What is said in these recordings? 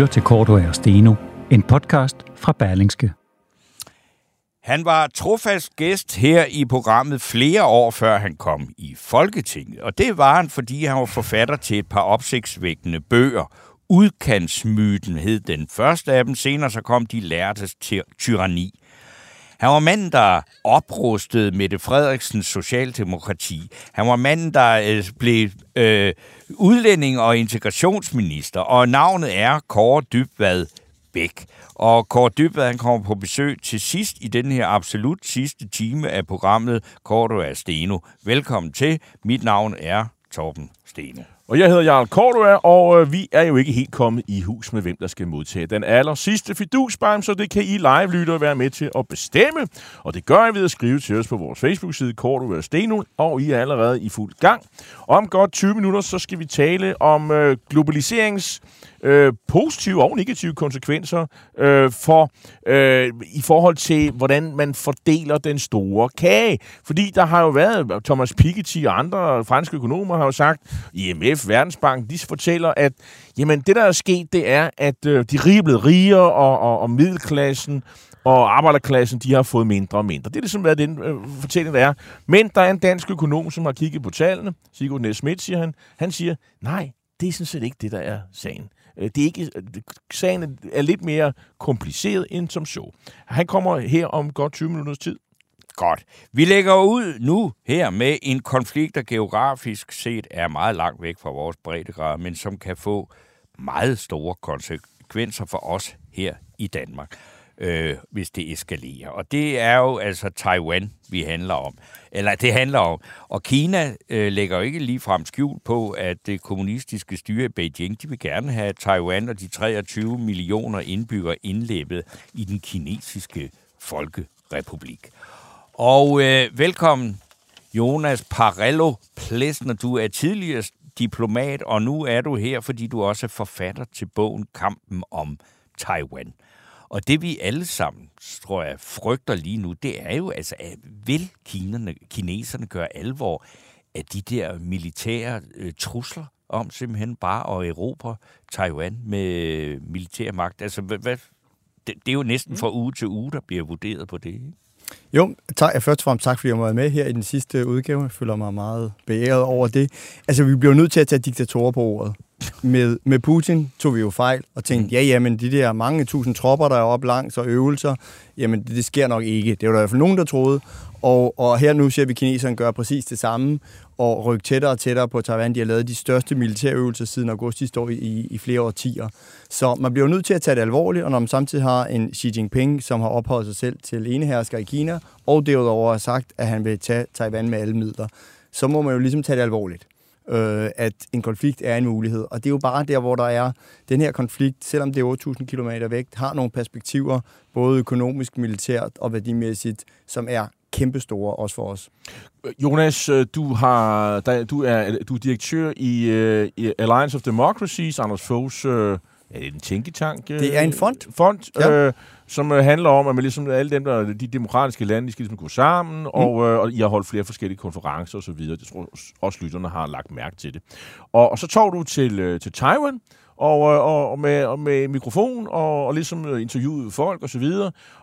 Lytter til Korto og Steno, en podcast fra Berlingske. Han var trofast gæst her i programmet flere år før han kom i Folketinget. Og det var han, fordi han var forfatter til et par opsigtsvækkende bøger. Udkantsmyten hed den første af dem, senere så kom De lærtes til tyranni. Han var manden, der oprustede Mette Frederiksens socialdemokrati. Han var manden, der øh, blev øh, udlænding- og integrationsminister, og navnet er Kåre Dybvad Bæk. Og Kåre Dybvad, han kommer på besøg til sidst i den her absolut sidste time af programmet Kåre er Steno. Velkommen til. Mit navn er Torben Steno. Og jeg hedder Jarl Cordua, og øh, vi er jo ikke helt kommet i hus med, hvem der skal modtage den aller sidste fidusbarm, så det kan I live-lyttere være med til at bestemme. Og det gør I ved at skrive til os på vores Facebook-side, Cordua Steno, og I er allerede i fuld gang. Om godt 20 minutter, så skal vi tale om øh, globaliserings øh, positive og negative konsekvenser øh, for øh, i forhold til, hvordan man fordeler den store kage. Fordi der har jo været, Thomas Piketty og andre franske økonomer har jo sagt, IMF, Verdensbanken, de fortæller, at jamen, det, der er sket, det er, at øh, de rige er blevet rigere, og, og, og middelklassen og arbejderklassen, de har fået mindre og mindre. Det er ligesom, hvad den øh, fortælling, der er. Men der er en dansk økonom, som har kigget på tallene. Sigurd Nesmith, siger han. Han siger, nej, det er sådan set ikke det, der er sagen. Øh, det er ikke, øh, sagen er lidt mere kompliceret end som så. Han kommer her om godt 20 minutters tid. Godt. Vi lægger ud nu her med en konflikt, der geografisk set er meget langt væk fra vores breddegrad, men som kan få meget store konsekvenser for os her i Danmark, øh, hvis det eskalerer. Og det er jo altså Taiwan, vi handler om. Eller det handler om. Og Kina øh, lægger jo ikke ligefrem skjul på, at det kommunistiske styre i Beijing, de vil gerne have Taiwan og de 23 millioner indbyggere indlæbet i den kinesiske folkerepublik. Og øh, velkommen, Jonas Parello Plesner. Du er tidligere diplomat, og nu er du her, fordi du også er forfatter til bogen Kampen om Taiwan. Og det vi alle sammen, tror jeg, frygter lige nu, det er jo altså, at vil kinerne, kineserne gøre alvor af de der militære øh, trusler om simpelthen bare at erobre Taiwan med øh, militær magt? Altså, hvad, hvad, det, det er jo næsten fra uge til uge, der bliver vurderet på det, ikke? Jo, tak, først og fremmest tak, fordi jeg må være med her i den sidste udgave. Jeg føler mig meget beæret over det. Altså, vi bliver nødt til at tage diktatorer på ordet. Med, med Putin tog vi jo fejl og tænkte, ja, jamen, de der mange tusind tropper, der er oppe langs og øvelser, jamen, det, det sker nok ikke. Det var der i hvert fald nogen, der troede. Og, og her nu ser vi kineserne gøre præcis det samme, og rykke tættere og tættere på Taiwan. De har lavet de største militærøvelser siden august sidste år i, i flere årtier. Så man bliver nødt til at tage det alvorligt, og når man samtidig har en Xi Jinping, som har ophøjet sig selv til enehersker i Kina, og derudover har sagt, at han vil tage Taiwan med alle midler, så må man jo ligesom tage det alvorligt øh, at en konflikt er en mulighed. Og det er jo bare der, hvor der er den her konflikt, selvom det er 8.000 km væk, har nogle perspektiver, både økonomisk, militært og værdimæssigt, som er kæmpestore også for os. Jonas, øh, du, har, der, du, er, du er direktør i, øh, i Alliance of Democracies, Anders Foghs det en tænketank? Det er en fond. Fond, Ja. øh, som øh, handler om, at man ligesom, alle dem, der, de demokratiske lande, de skal ligesom gå sammen, mm. og, øh, og I har holdt flere forskellige konferencer osv. Det tror jeg også lytterne har lagt mærke til det. Og, og så tog du til, øh, til Taiwan, og, øh, og, og, med, og med mikrofon, og, og ligesom øh, interviewede folk osv.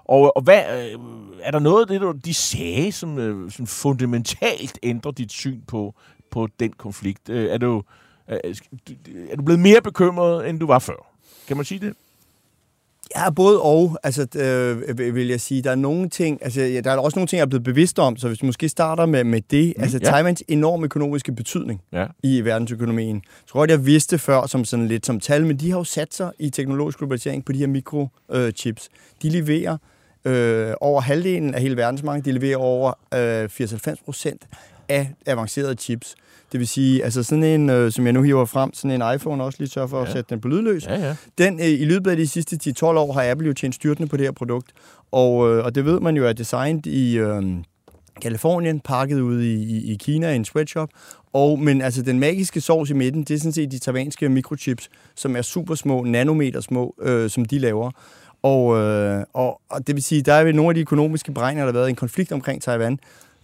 Og, og hvad, øh, er der noget af det, de sagde, som, som fundamentalt ændrer dit syn på, på den konflikt? Er, du, er, er du blevet mere bekymret, end du var før? Kan man sige det? Ja, både og, altså, øh, vil jeg sige. Der er nogle ting, altså, ja, der er også nogle ting, jeg er blevet bevidst om, så hvis du måske starter med, med det, mm, altså ja. Taiwans enorme økonomiske betydning Ja. i verdensøkonomien. Jeg tror godt, jeg vidste før som sådan lidt som tal, men de har jo sat sig i teknologisk globalisering på de her mikrochips. De leverer øh, over halvdelen af hele verdensmarkedet, de leverer over øh, 80-90 procent af avancerede chips. Det vil sige, altså sådan en, øh, som jeg nu hiver frem, sådan en iPhone også lige sørger for at Ja. sætte den på lydløs. Ja, ja. Den, øh, I løbet af de sidste 10-12 år har Apple jo tjent styrtende på det her produkt. Og, øh, og det ved man jo er designet i øh, Kalifornien, pakket ude i, i, i Kina i en sweatshop. Og, men altså den magiske sovs i midten, det er sådan set de taiwanske mikrochips, som er super små, nanometer små, øh, som de laver. Og, øh, og, og det vil sige, der er ved nogle af de økonomiske beregninger, der har været en konflikt omkring Taiwan.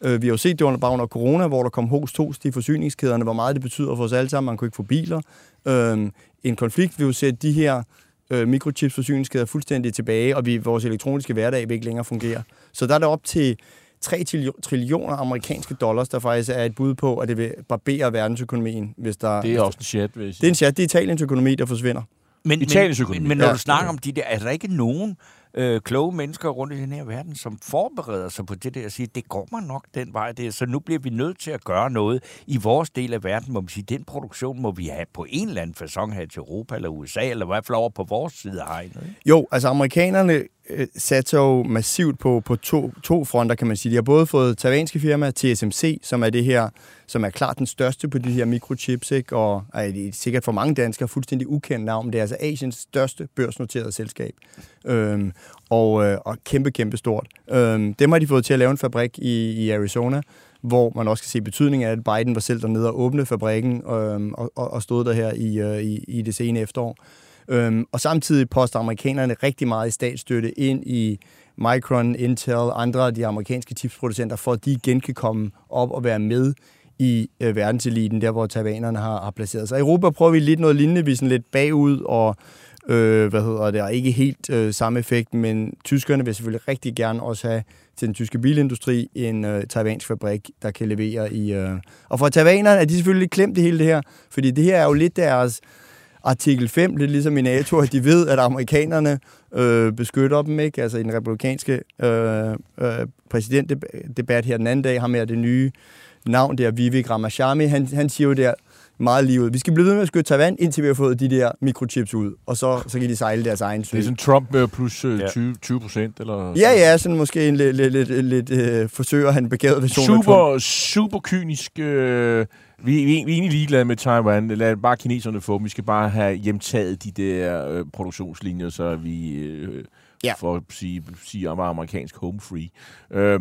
Øh, vi har jo set det under, bare under corona, hvor der kom host tost i forsyningskæderne, hvor meget det betyder for os alle sammen. Man kunne ikke få biler. Øh, en konflikt vil jo sætte de her øh, mikrochips forsyningskæder fuldstændig tilbage, og vi, vores elektroniske hverdag vil ikke længere fungere. Så der er det op til 3 trilli- trillioner amerikanske dollars, der faktisk er et bud på, at det vil barbere verdensøkonomien, hvis der... Det er også en chat, jeg det er en chat, det er Italiens økonomi, der forsvinder. Men, Italiens men, økonomi. men, men når Ja. du snakker om de der, er der ikke nogen øh, kloge mennesker rundt i den her verden, som forbereder sig på det der og siger, det går man nok den vej der, så nu bliver vi nødt til at gøre noget i vores del af verden, må man sige, den produktion må vi have på en eller anden façon her til Europa eller USA, eller i hvert fald over på vores side af hegnet. Jo, altså amerikanerne øh, satser jo massivt på, på to, to fronter, kan man sige. De har både fået taiwanske firma, TSMC, som er det her, som er klart den største på de her mikrochips, ikke? og er det er sikkert for mange danskere fuldstændig ukendt navn. Det er altså Asiens største børsnoterede selskab. Øhm, og, øh, og kæmpe, kæmpe stort. Øhm, dem har de fået til at lave en fabrik i, i Arizona, hvor man også kan se betydningen af, at Biden var selv dernede og åbne fabrikken øhm, og, og, og stod der her i, øh, i, i det sene efterår. Øhm, og samtidig poster amerikanerne rigtig meget i statsstøtte ind i Micron, Intel, andre af de amerikanske chipsproducenter, for at de igen kan komme op og være med i øh, verdenseliten, der hvor taiwanerne har, har placeret sig. I Europa prøver vi lidt noget lignende, vi er sådan lidt bagud, og øh, hvad hedder det, og ikke helt øh, samme effekt, men tyskerne vil selvfølgelig rigtig gerne også have til den tyske bilindustri en øh, taiwansk fabrik, der kan levere i... Øh. Og for taiwanerne er de selvfølgelig klemt i hele det her, fordi det her er jo lidt deres artikel 5, lidt ligesom i NATO, at de ved, at amerikanerne øh, beskytter dem, ikke? Altså i den republikanske øh, øh, præsidentdebat her den anden dag, har med det nye navn der, Vivek Ramaswamy, han, han siger jo der meget lige ud, vi skal blive ved med at skyde Taiwan, indtil vi har fået de der mikrochips ud, og så, så kan de sejle deres egen sø. Det er sådan Trump med plus øh, Ja. 20, 20 procent, eller... Ja, ja, sådan måske en lidt, lidt, lidt, lidt øh, forsøger han begavet version. Super, super kynisk. Øh, vi, vi, vi er egentlig ligeglade med Taiwan. Lad bare kineserne få dem. Vi skal bare have hjemtaget de der øh, produktionslinjer, så vi øh, Ja. ja. for at sige, sige om amerikansk home free. Øh,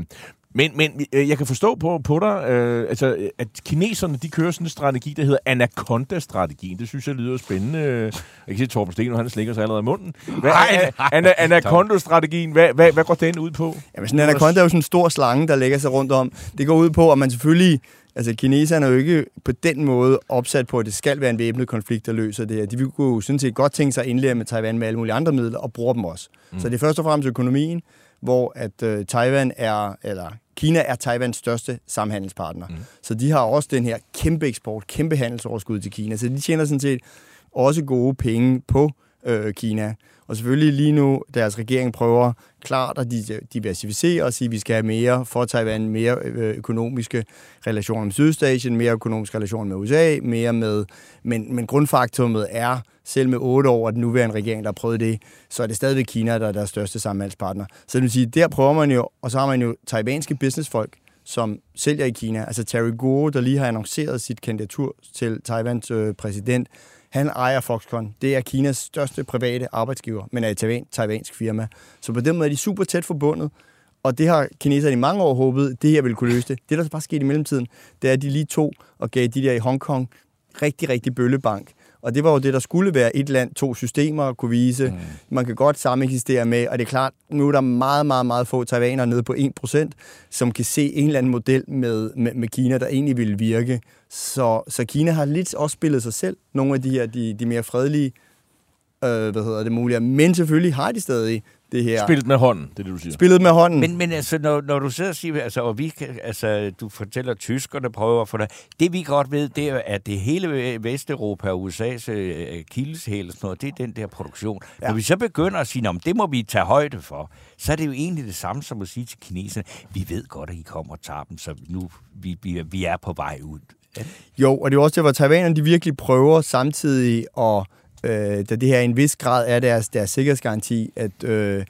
men, men øh, jeg kan forstå på, på dig, øh, altså, øh, at kineserne de kører sådan en strategi, der hedder Anaconda-strategien. Det synes jeg lyder spændende. Jeg kan se, Torben Sten, han slikker sig allerede i munden. Hvad, Nej, nej. Ana, Anaconda-strategien, hvad, hvad, hvad går den ud på? Jamen, sådan en anaconda er jo sådan en stor slange, der lægger sig rundt om. Det går ud på, at man selvfølgelig... Altså, kineserne er jo ikke på den måde opsat på, at det skal være en væbnet konflikt, der løser det her. De vil jo sådan set godt tænke sig at indlære med Taiwan med alle mulige andre midler, og bruger dem også. Mm. Så det er først og fremmest økonomien, hvor at øh, Taiwan er, eller Kina er Taiwans største samhandelspartner. Mm. Så de har også den her kæmpe eksport, kæmpe handelsoverskud til Kina. Så de tjener sådan set også gode penge på øh, Kina. Og selvfølgelig lige nu, deres regering prøver klart at diversificere og sige, at vi skal have mere for Taiwan, mere øh, økonomiske relationer med Sydøstasien, mere økonomiske relationer med USA, mere med... Men, men grundfaktummet er, selv med otte år af den nuværende regering, der har prøvet det, så er det stadigvæk Kina, der er deres største samhandelspartner. Så det vil sige, der prøver man jo, og så har man jo taiwanske businessfolk, som sælger i Kina. Altså Terry Gou, der lige har annonceret sit kandidatur til Taiwans øh, præsident, han ejer Foxconn. Det er Kinas største private arbejdsgiver, men er et taiwan, taiwansk firma. Så på den måde er de super tæt forbundet, og det har kineserne i mange år håbet, det her ville kunne løse det. Det, der så bare skete i mellemtiden, det er, at de lige tog og gav de der i Hongkong rigtig, rigtig bøllebank. Og det var jo det, der skulle være et land, to systemer at kunne vise. Mm. Man kan godt sameksistere med, og det er klart, nu er der meget, meget, meget få taiwanere nede på 1%, som kan se en eller anden model med, med, med Kina, der egentlig ville virke. Så, så Kina har lidt også spillet sig selv, nogle af de her, de, de mere fredelige, øh, hvad hedder det, mulige. Men selvfølgelig har de stadig det her. Spillet med hånden, det er det, du siger. Spillet med hånden. Men, men altså, når, når du sidder og siger, altså, og vi kan, altså, du fortæller, at tyskerne prøver for dig. Det vi godt ved, det er, at det hele Vesteuropa og USA's øh, kildeshæl og sådan noget, det er den der produktion. Ja. Når vi så begynder at sige, at det må vi tage højde for, så er det jo egentlig det samme som at sige til kineserne, vi ved godt, at I kommer og tager dem, så nu vi, vi, vi er på vej ud. Ja. Jo, og det er også det, hvor taiwanerne de virkelig prøver samtidig at, øh, da det her i en vis grad er deres, deres sikkerhedsgaranti, at, øh,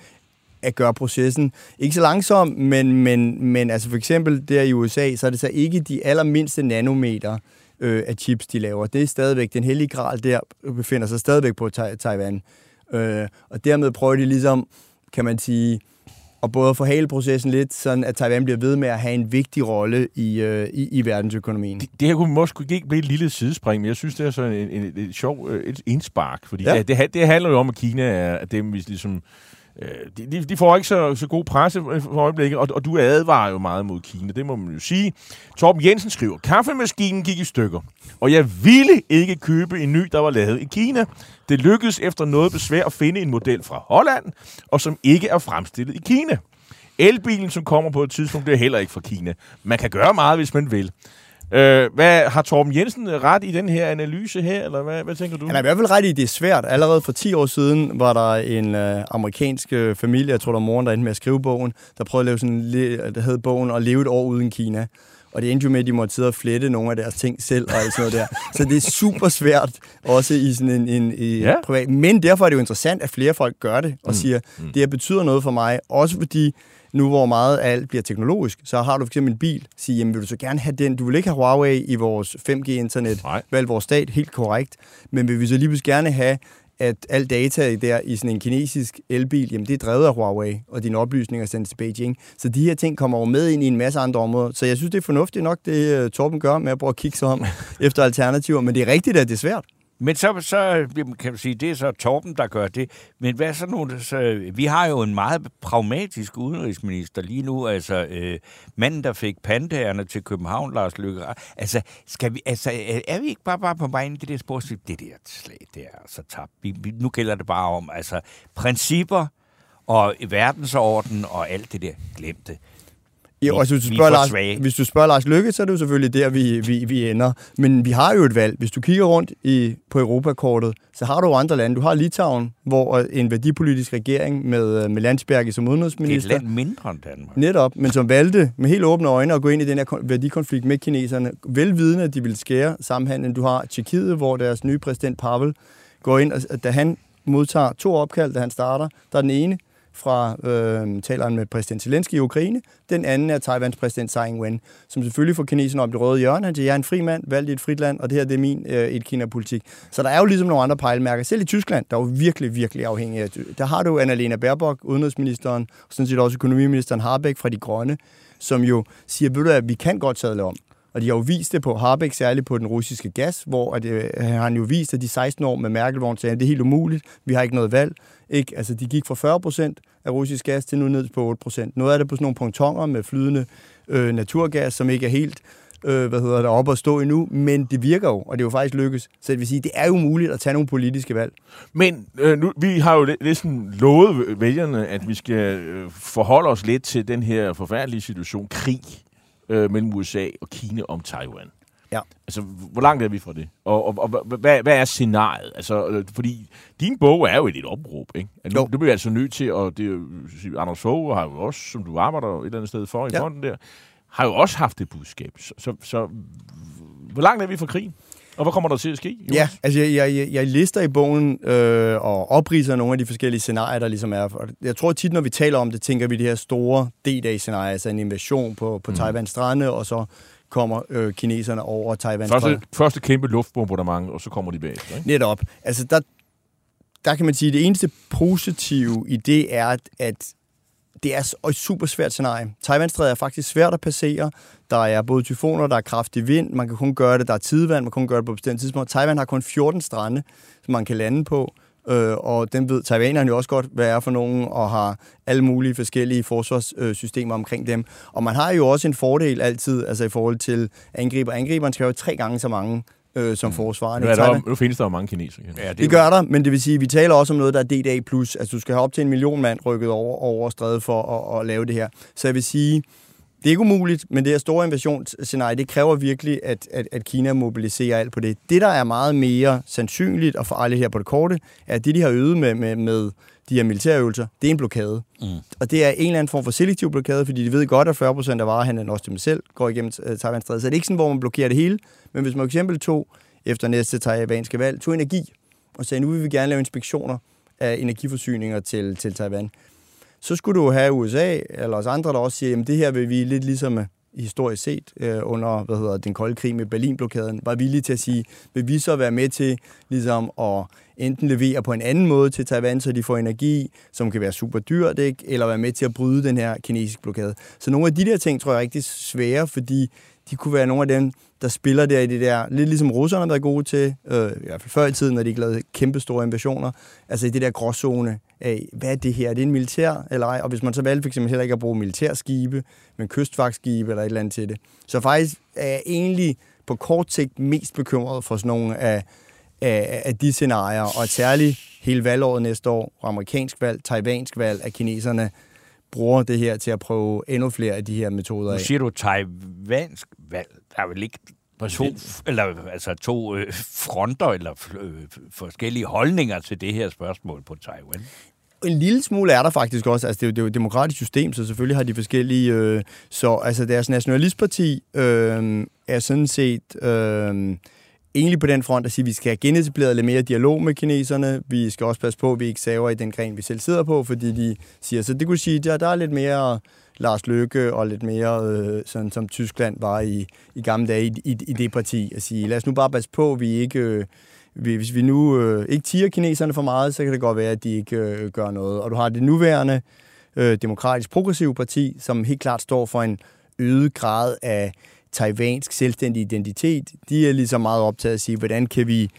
at gøre processen ikke så langsom, men, men, men altså for eksempel der i USA, så er det så ikke de allermindste nanometer øh, af chips, de laver. Det er stadigvæk, den hellige gral der befinder sig stadigvæk på Taiwan. Øh, og dermed prøver de ligesom, kan man sige, og både at forhale processen lidt, sådan at Taiwan bliver ved med at have en vigtig rolle i, øh, i, i verdensøkonomien. Det, det her kunne måske ikke blive et lille sidespring, men jeg synes, det er sådan en, en, en, en sjov øh, et indspark, fordi Ja. det, det, det handler jo om, at Kina er at dem, hvis ligesom... Øh, de, de, får ikke så, så god presse for øjeblikket, og, og du advarer jo meget mod Kina, det må man jo sige. Torben Jensen skriver, kaffemaskinen gik i stykker, og jeg ville ikke købe en ny, der var lavet i Kina. Det lykkedes efter noget besvær at finde en model fra Holland, og som ikke er fremstillet i Kina. Elbilen, som kommer på et tidspunkt, er heller ikke fra Kina. Man kan gøre meget, hvis man vil. Øh, hvad, har Torben Jensen ret i den her analyse her, eller hvad, hvad tænker du? Han er i hvert fald ret i, at det er svært. Allerede for 10 år siden var der en øh, amerikansk øh, familie, jeg tror, der var moren, der endte med at skrive bogen, der prøvede at lave sådan, en der hed bogen, og leve et år uden Kina. Og det endte jo med, at de måtte sidde og flette nogle af deres ting selv og alt sådan noget der. Så det er super svært, også i sådan en, en i Ja. privat. Men derfor er det jo interessant, at flere folk gør det og mm. siger, det her betyder noget for mig. Også fordi, nu hvor meget af alt bliver teknologisk, så har du for eksempel en bil, sige, jamen vil du så gerne have den? Du vil ikke have Huawei i vores 5G-internet, Nej. valg vores stat, helt korrekt. Men vil vi så lige pludselig gerne have, at al data der i sådan en kinesisk elbil, jamen det er drevet af Huawei, og dine oplysninger sendes til Beijing. Så de her ting kommer jo med ind i en masse andre områder. Så jeg synes, det er fornuftigt nok, det uh, Torben gør med at prøve at kigge sig om efter alternativer. Men det er rigtigt, at det er svært. Men så, så øh, kan man sige, det er så Torben, der gør det. Men hvad så nogle... Så, øh, vi har jo en meget pragmatisk udenrigsminister lige nu. Altså, øh, manden, der fik pandagerne til København, Lars Løkke. Altså, skal vi, altså, er- vi ikke bare, bare på vej ind i det der spor? Det der slag, det er så tabt. Vi, vi, nu gælder det bare om altså, principper og verdensorden og alt det der. glemte. Ja, og hvis, du er spørger Lars, hvis du spørger Lars Lykke, så er det jo selvfølgelig der, vi, vi, vi ender. Men vi har jo et valg. Hvis du kigger rundt i, på Europakortet, så har du jo andre lande. Du har Litauen, hvor en værdipolitisk regering med, med Landsberg som Det er et udenrigsminister, land mindre end Danmark. netop, men som valgte med helt åbne øjne at gå ind i den her kon- værdikonflikt med kineserne, velvidende, at de ville skære samhandlen. Du har Tjekkiet, hvor deres nye præsident Pavel går ind, og da han modtager to opkald, da han starter, der er den ene fra øh, taleren med præsident Zelensky i Ukraine, den anden er Taiwans præsident Tsai Ing-wen, som selvfølgelig får kineserne op i det røde hjørne. Han siger, jeg er en fri mand, valgt i et frit land, og det her det er min øh, et-Kina-politik. Så der er jo ligesom nogle andre pejlemærker. Selv i Tyskland, der er jo virkelig, virkelig afhængig af... Der har du Annalena Baerbock, udenrigsministeren, og sådan set også økonomiministeren Harbeck fra De Grønne, som jo siger, ved du at vi kan godt sadle om. Og de har jo vist det på Harbeck, særligt på den russiske gas, hvor at, øh, han jo vist, at de 16 år med Merkel, hvor han sagde, at det er helt umuligt, vi har ikke noget valg. Ikke? Altså, de gik fra 40 procent af russisk gas til nu ned på 8 procent. Noget af det på sådan nogle pontoner med flydende øh, naturgas, som ikke er helt øh, hvad hedder det, oppe at stå endnu, men det virker jo, og det er jo faktisk lykkes. Så det vil sige, det er jo muligt at tage nogle politiske valg. Men øh, nu, vi har jo næsten ligesom lovet vælgerne, at vi skal øh, forholde os lidt til den her forfærdelige situation, krig øh, mellem USA og Kina om Taiwan. Ja. Altså, hvor langt er vi fra det? Og, og, og hva- hvad, hvad er scenariet? Altså, øh, fordi din bog er jo et, et opråb, ikke? Altså, Jo. nu bliver altså nødt til, og det er sige, Anders Fogh har jo også, som du arbejder et eller andet sted for i Ja. fonden der, har jo også haft det budskab. Så, så, så hvor langt er vi fra krigen? Og hvad kommer der til at ske? Jonas? Ja, altså jeg, jeg, jeg- lister i bogen øh, og opriser nogle af de forskellige scenarier, der ligesom er. Jeg tror tit, når vi taler om det, tænker vi det her store D-Day-scenarie, altså en invasion på, på mm. Taiwans strande, og så kommer øh, kineserne over Taiwans Første, første kæmpe luftbombardement, og så kommer de bagefter, ikke? Netop. Altså, der, der kan man sige, at det eneste positive i det er, at, det er et super svært scenarie. Taiwanstrædet er faktisk svært at passere. Der er både tyfoner, der er kraftig vind. Man kan kun gøre det, der er tidevand. Man kan kun gøre det på et bestemt tidspunkt. Taiwan har kun 14 strande, som man kan lande på. Øh, og den ved taiwanerne jo også godt, hvad er for nogen, og har alle mulige forskellige forsvarssystemer omkring dem. Og man har jo også en fordel altid, altså i forhold til angriber. Angriberen skal jo tre gange så mange øh, som forsvarerne. Nu, er der, Taiwan- jo- nu findes der jo mange kinesere. Ja. Ja, det, det gør der, men det vil sige, at vi taler også om noget, der er DDA+. Altså, du skal have op til en million mand rykket over, over strædet for at, at lave det her. Så jeg vil sige, det er ikke umuligt, men det her store invasionsscenarie, det kræver virkelig, at, at, at Kina mobiliserer alt på det. Det, der er meget mere sandsynligt, og for alle her på det korte, er, at det, de har øvet med, med, med de her militærøvelser, det er en blokade. Mm. Og det er en eller anden form for selektiv blokade, fordi de ved godt, at 40 procent af varehandlen, også til dem selv, går igennem uh, Taiwan-strædet. Så det er ikke sådan, hvor man blokerer det hele. Men hvis man for eksempel tog, efter næste taiwanske valg, tog energi, og sagde, nu vil vi gerne lave inspektioner af energiforsyninger til, til Taiwan, så skulle du have USA, eller os andre, der også siger, jamen det her vil vi lidt ligesom øh, historisk set øh, under hvad hedder, den kolde krig med Berlinblokaden, var villige til at sige, vil vi så være med til ligesom at enten levere på en anden måde til Taiwan, så de får energi, som kan være super dyrt, ikke? eller være med til at bryde den her kinesiske blokade. Så nogle af de der ting, tror jeg er rigtig svære, fordi de kunne være nogle af dem, der spiller der i det der, lidt ligesom russerne, der er gode til, øh, i hvert fald før i tiden, når de ikke lavede kæmpe store invasioner, altså i det der gråzone af, hvad er det her? Er det en militær eller ej? Og hvis man så valgte eksempel heller ikke at bruge militærskibe, men kystvagtskibe eller et eller andet til det. Så faktisk er jeg egentlig på kort sigt mest bekymret for sådan nogle af, af, af de scenarier, og særligt hele valgåret næste år, amerikansk valg, taiwansk valg, at kineserne bruger det her til at prøve endnu flere af de her metoder Nu siger du taiwansk valg. Der er vel ikke to, eller, altså to øh, fronter eller øh, forskellige holdninger til det her spørgsmål på Taiwan. En lille smule er der faktisk også. Altså, det, er jo, det er jo et demokratisk system, så selvfølgelig har de forskellige... Øh, så altså, deres nationalistparti øh, er sådan set... Øh, egentlig på den front at sige, at vi skal have genetableret lidt mere dialog med kineserne. Vi skal også passe på, at vi ikke saver i den gren, vi selv sidder på, fordi de siger, så det kunne sige, at der, der er lidt mere Lars Løkke og lidt mere, øh, sådan som Tyskland var i, i gamle dage i, i, i det parti, at sige, lad os nu bare passe på, at vi ikke... Øh, hvis vi nu øh, ikke tiger kineserne for meget, så kan det godt være, at de ikke øh, gør noget. Og du har det nuværende øh, demokratisk progressive parti, som helt klart står for en øget grad af taiwansk selvstændig identitet. De er ligesom meget optaget af at sige, hvordan kan vi,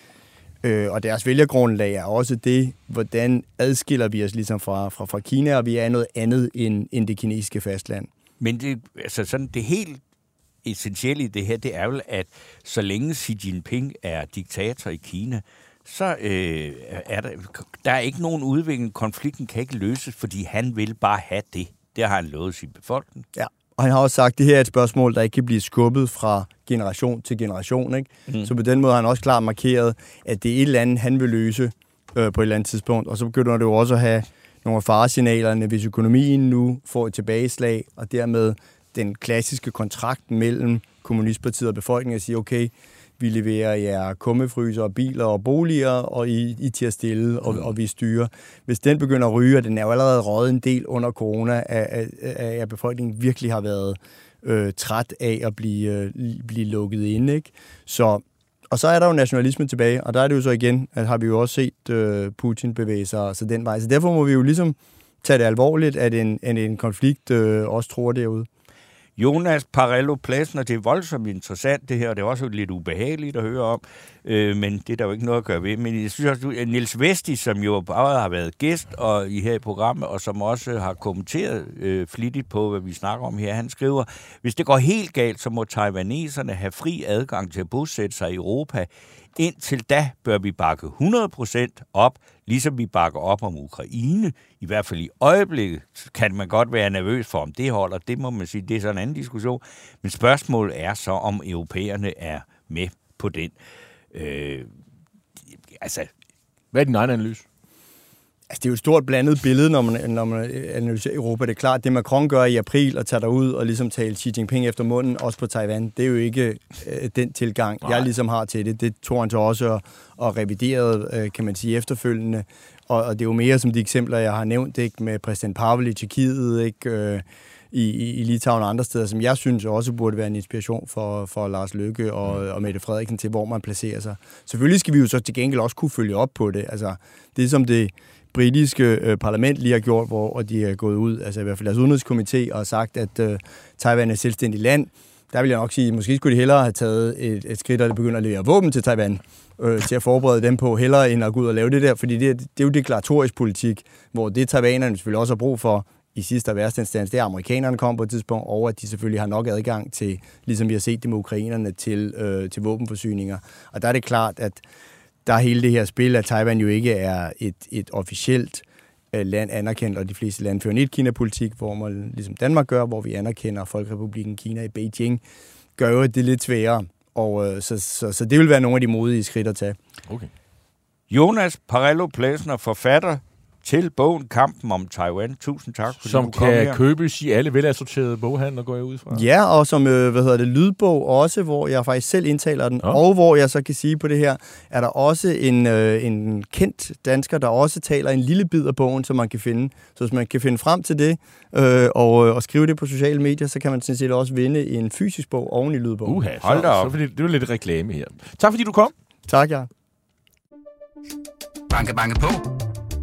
øh, og deres vælgergrundlag er også det, hvordan adskiller vi os ligesom fra, fra, fra Kina, og vi er noget andet end, end det kinesiske fastland. Men det, altså sådan, det helt essentielle i det her, det er vel, at så længe Xi Jinping er diktator i Kina, så øh, er der, der er ikke nogen udvikling. Konflikten kan ikke løses, fordi han vil bare have det. Det har han lovet sin befolkning. Ja, og han har også sagt, at det her er et spørgsmål, der ikke kan blive skubbet fra generation til generation. Ikke? Mm. Så på den måde har han også klart markeret, at det er et eller andet, han vil løse øh, på et eller andet tidspunkt. Og så begynder det jo også at have nogle af faresignalerne, hvis økonomien nu får et tilbageslag, og dermed den klassiske kontrakt mellem Kommunistpartiet og befolkningen at sige, okay, vi leverer jer kummefryser og biler og boliger, og I, I til at stille, og, og vi styrer. Hvis den begynder at ryge, og den er jo allerede røget en del under corona, at, at, at befolkningen virkelig har været øh, træt af at blive, øh, blive lukket inde. Ikke? Så, og så er der jo nationalisme tilbage, og der er det jo så igen, at har vi jo også set øh, Putin bevæge sig så den vej. Så derfor må vi jo ligesom tage det alvorligt, at en, en, en konflikt øh, også tror derude. Jonas Parello Plasner, det er voldsomt interessant det her, og det er også lidt ubehageligt at høre om, øh, men det er der jo ikke noget at gøre ved. Men jeg synes også, at øh, Niels Vesti, som jo bare har været gæst og i her i programmet, og som også har kommenteret øh, flittigt på, hvad vi snakker om her, han skriver, hvis det går helt galt, så må taiwaneserne have fri adgang til at bosætte sig i Europa. Indtil da bør vi bakke 100% op, ligesom vi bakker op om Ukraine. I hvert fald i øjeblikket kan man godt være nervøs for, om det holder. Det må man sige, det er sådan en anden diskussion. Men spørgsmålet er så, om europæerne er med på den. Øh, altså, Hvad er din egen analyse? Altså, det er jo et stort blandet billede, når man, når man analyserer Europa. Det er klart, det Macron gør i april og tager derud og ligesom tale Xi Jinping efter munden, også på Taiwan, det er jo ikke øh, den tilgang, Nej. jeg ligesom har til det. Det tog han så også og, og revideret, øh, kan man sige, efterfølgende. Og, og det er jo mere som de eksempler, jeg har nævnt, ikke, med præsident Pavel i Tjekkiet, ikke, øh, i, i, Litauen og andre steder, som jeg synes også burde være en inspiration for, for Lars Løkke og, og Mette Frederiksen til, hvor man placerer sig. Selvfølgelig skal vi jo så til gengæld også kunne følge op på det. Altså, det som det britiske øh, parlament lige har gjort, hvor de er gået ud, altså i hvert fald deres udenrigskomité, og har sagt, at øh, Taiwan er et selvstændigt land. Der vil jeg nok sige, at måske skulle de hellere have taget et, et skridt, og begynder at levere våben til Taiwan, øh, til at forberede dem på, hellere end at gå ud og lave det der, fordi det, det er jo deklaratorisk politik, hvor det taiwanerne selvfølgelig også har brug for, i sidste og værste instans, det er, at amerikanerne kommer på et tidspunkt, og at de selvfølgelig har nok adgang til, ligesom vi har set det med ukrainerne, til, øh, til våbenforsyninger. Og der er det klart, at der er hele det her spil, at Taiwan jo ikke er et, et officielt øh, land anerkendt, og de fleste lande fører en et-Kina-politik, hvor man ligesom Danmark gør, hvor vi anerkender Folkerepubliken Kina i Beijing, gør jo det lidt sværere. Og, øh, så, så, så det vil være nogle af de modige skridt at tage. Okay. Jonas Parello Plæsner, forfatter, til bogen Kampen om Taiwan. Tusind tak, fordi Som du kom her. kan købes i alle velassorterede boghandler, går jeg ud fra. Ja, og som øh, hvad hedder det, lydbog også, hvor jeg faktisk selv indtaler den, Nå. og hvor jeg så kan sige på det her, er der også en, øh, en kendt dansker, der også taler en lille bid af bogen, som man kan finde. Så hvis man kan finde frem til det, øh, og, øh, og skrive det på sociale medier, så kan man sådan set også vinde en fysisk bog oven i lydbogen. Uha, Hold da så, op. så, fordi, det var lidt reklame her. Tak fordi du kom. Tak, ja. Banke, banke på.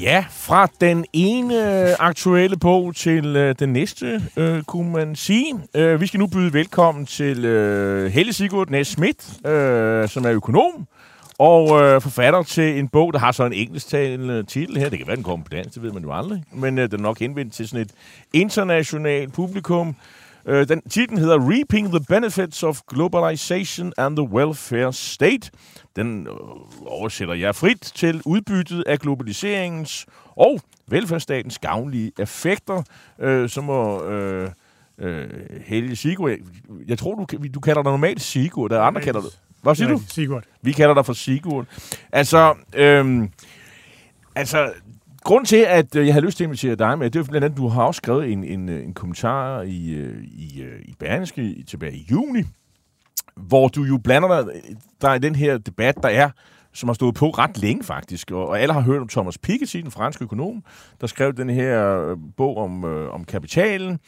Ja, fra den ene øh, aktuelle bog til øh, den næste, øh, kunne man sige. Øh, vi skal nu byde velkommen til øh, Helle Sigurd Næs Schmidt, øh, som er økonom og øh, forfatter til en bog, der har så en engelsktalende titel her. Det kan være, den kommer på dansk, det ved man jo aldrig. Men øh, den er nok henvendt til sådan et internationalt publikum. Øh, den titlen hedder Reaping the Benefits of Globalization and the Welfare State. Den øh, oversætter jeg frit til udbyttet af globaliseringens og velfærdsstatens gavnlige effekter, øh, som må øh, øh, Helge Sigurd. Jeg, jeg tror, du, du kalder dig normalt Sigurd, der er andre kalder det. Hvad siger du? Sigurd. Vi kalder dig for Sigurd. Altså, øhm, altså, grund til, at øh, jeg har lyst til at invitere dig med, det er blandt andet, du har også skrevet en, en, øh, en kommentar i, øh, i, i Berlingske tilbage i juni, hvor du jo blander dig, der i den her debat, der er, som har stået på ret længe faktisk, og, og alle har hørt om Thomas Piketty, den franske økonom, der skrev den her bog om, øh, om kapitalen,